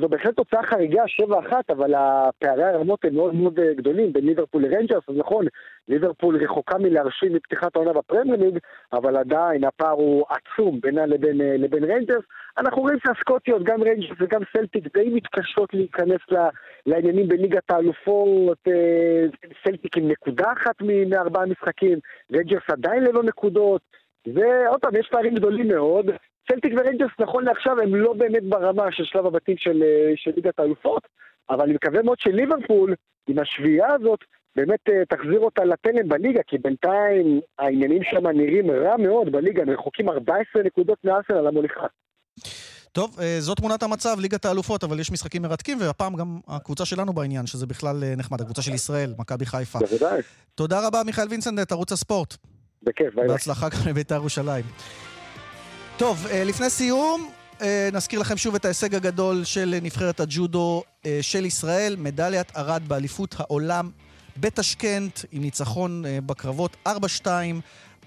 זו בהחלט תוצאה חריגה, 7-1, אבל הפערי הרמות הם מאוד מאוד אה, גדולים בין ליברפול לריינג'רס, אז נכון, ליברפול רחוקה מלהרשים מפתיחת העונה בפרמייר ליג, אבל עדיין הפער הוא עצום בינה לבין, לבין ריינג'רס. אנחנו רואים שהסקוטיות, גם ריינג'רס וגם סלטיק, די מתקשות להיכנס לעניינים בליגת האלופות, סלטיק עם נקודה אחת מארבעה משחקים, ריינג'רס עדיין ללא נקודות, ועוד פעם, יש פערים גדולים מאוד. סלטיק וריינג'רס נכון לעכשיו הם לא באמת ברמה של שלב הבתים של, של ליגת האלופות, אבל אני מקווה מאוד שליברפול אם השביעייה הזאת באמת אה, תחזיר אותה לתלם בליגה, כי בינתיים העניינים שם נראים רע מאוד בליגה, הם רחוקים 14 נקודות מארסנל המוליכה. טוב, אה, זו תמונת המצב, ליגת האלופות, אבל יש משחקים מרתקים, והפעם גם הקבוצה שלנו בעניין, שזה בכלל אה, נחמד, הקבוצה של ישראל, מכבי חיפה. בוודאי. תודה רבה, מיכאל וינסנדט, ערוץ הספורט. בכיף, ביי. בהצלחה גם לבית"ר ירושלים. טוב, אה, לפני סיום, אה, נזכיר לכם שוב את ההישג הגדול של נבחרת הג'ודו אה, של ישראל, מדליית ארד באליפות העולם בטשקנט, עם ניצחון בקרבות 4-2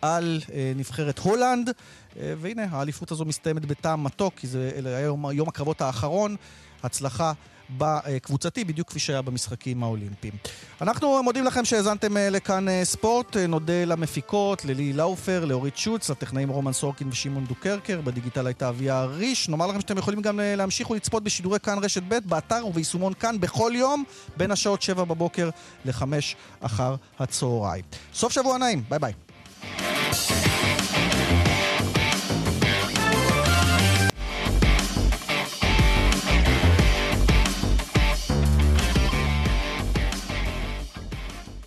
על נבחרת הולנד. והנה, האליפות הזו מסתיימת בטעם מתוק, כי זה היה יום, יום הקרבות האחרון. הצלחה בקבוצתי, בדיוק כפי שהיה במשחקים האולימפיים. אנחנו מודים לכם שהאזנתם אה, לכאן אה, ספורט. אה, נודה למפיקות, ללי לאופר, לאורית שוצ, לטכנאים רומן סורקין ושמעון דוקרקר. בדיגיטל הייתה אביה ריש. נאמר לכם שאתם יכולים גם להמשיך ולצפות בשידורי כאן רשת ב' באתר וביישומון כאן בכל יום, בין השעות 7 בבוקר ל-5 אחר הצהריים. סוף שבוע נעים, ביי ביי.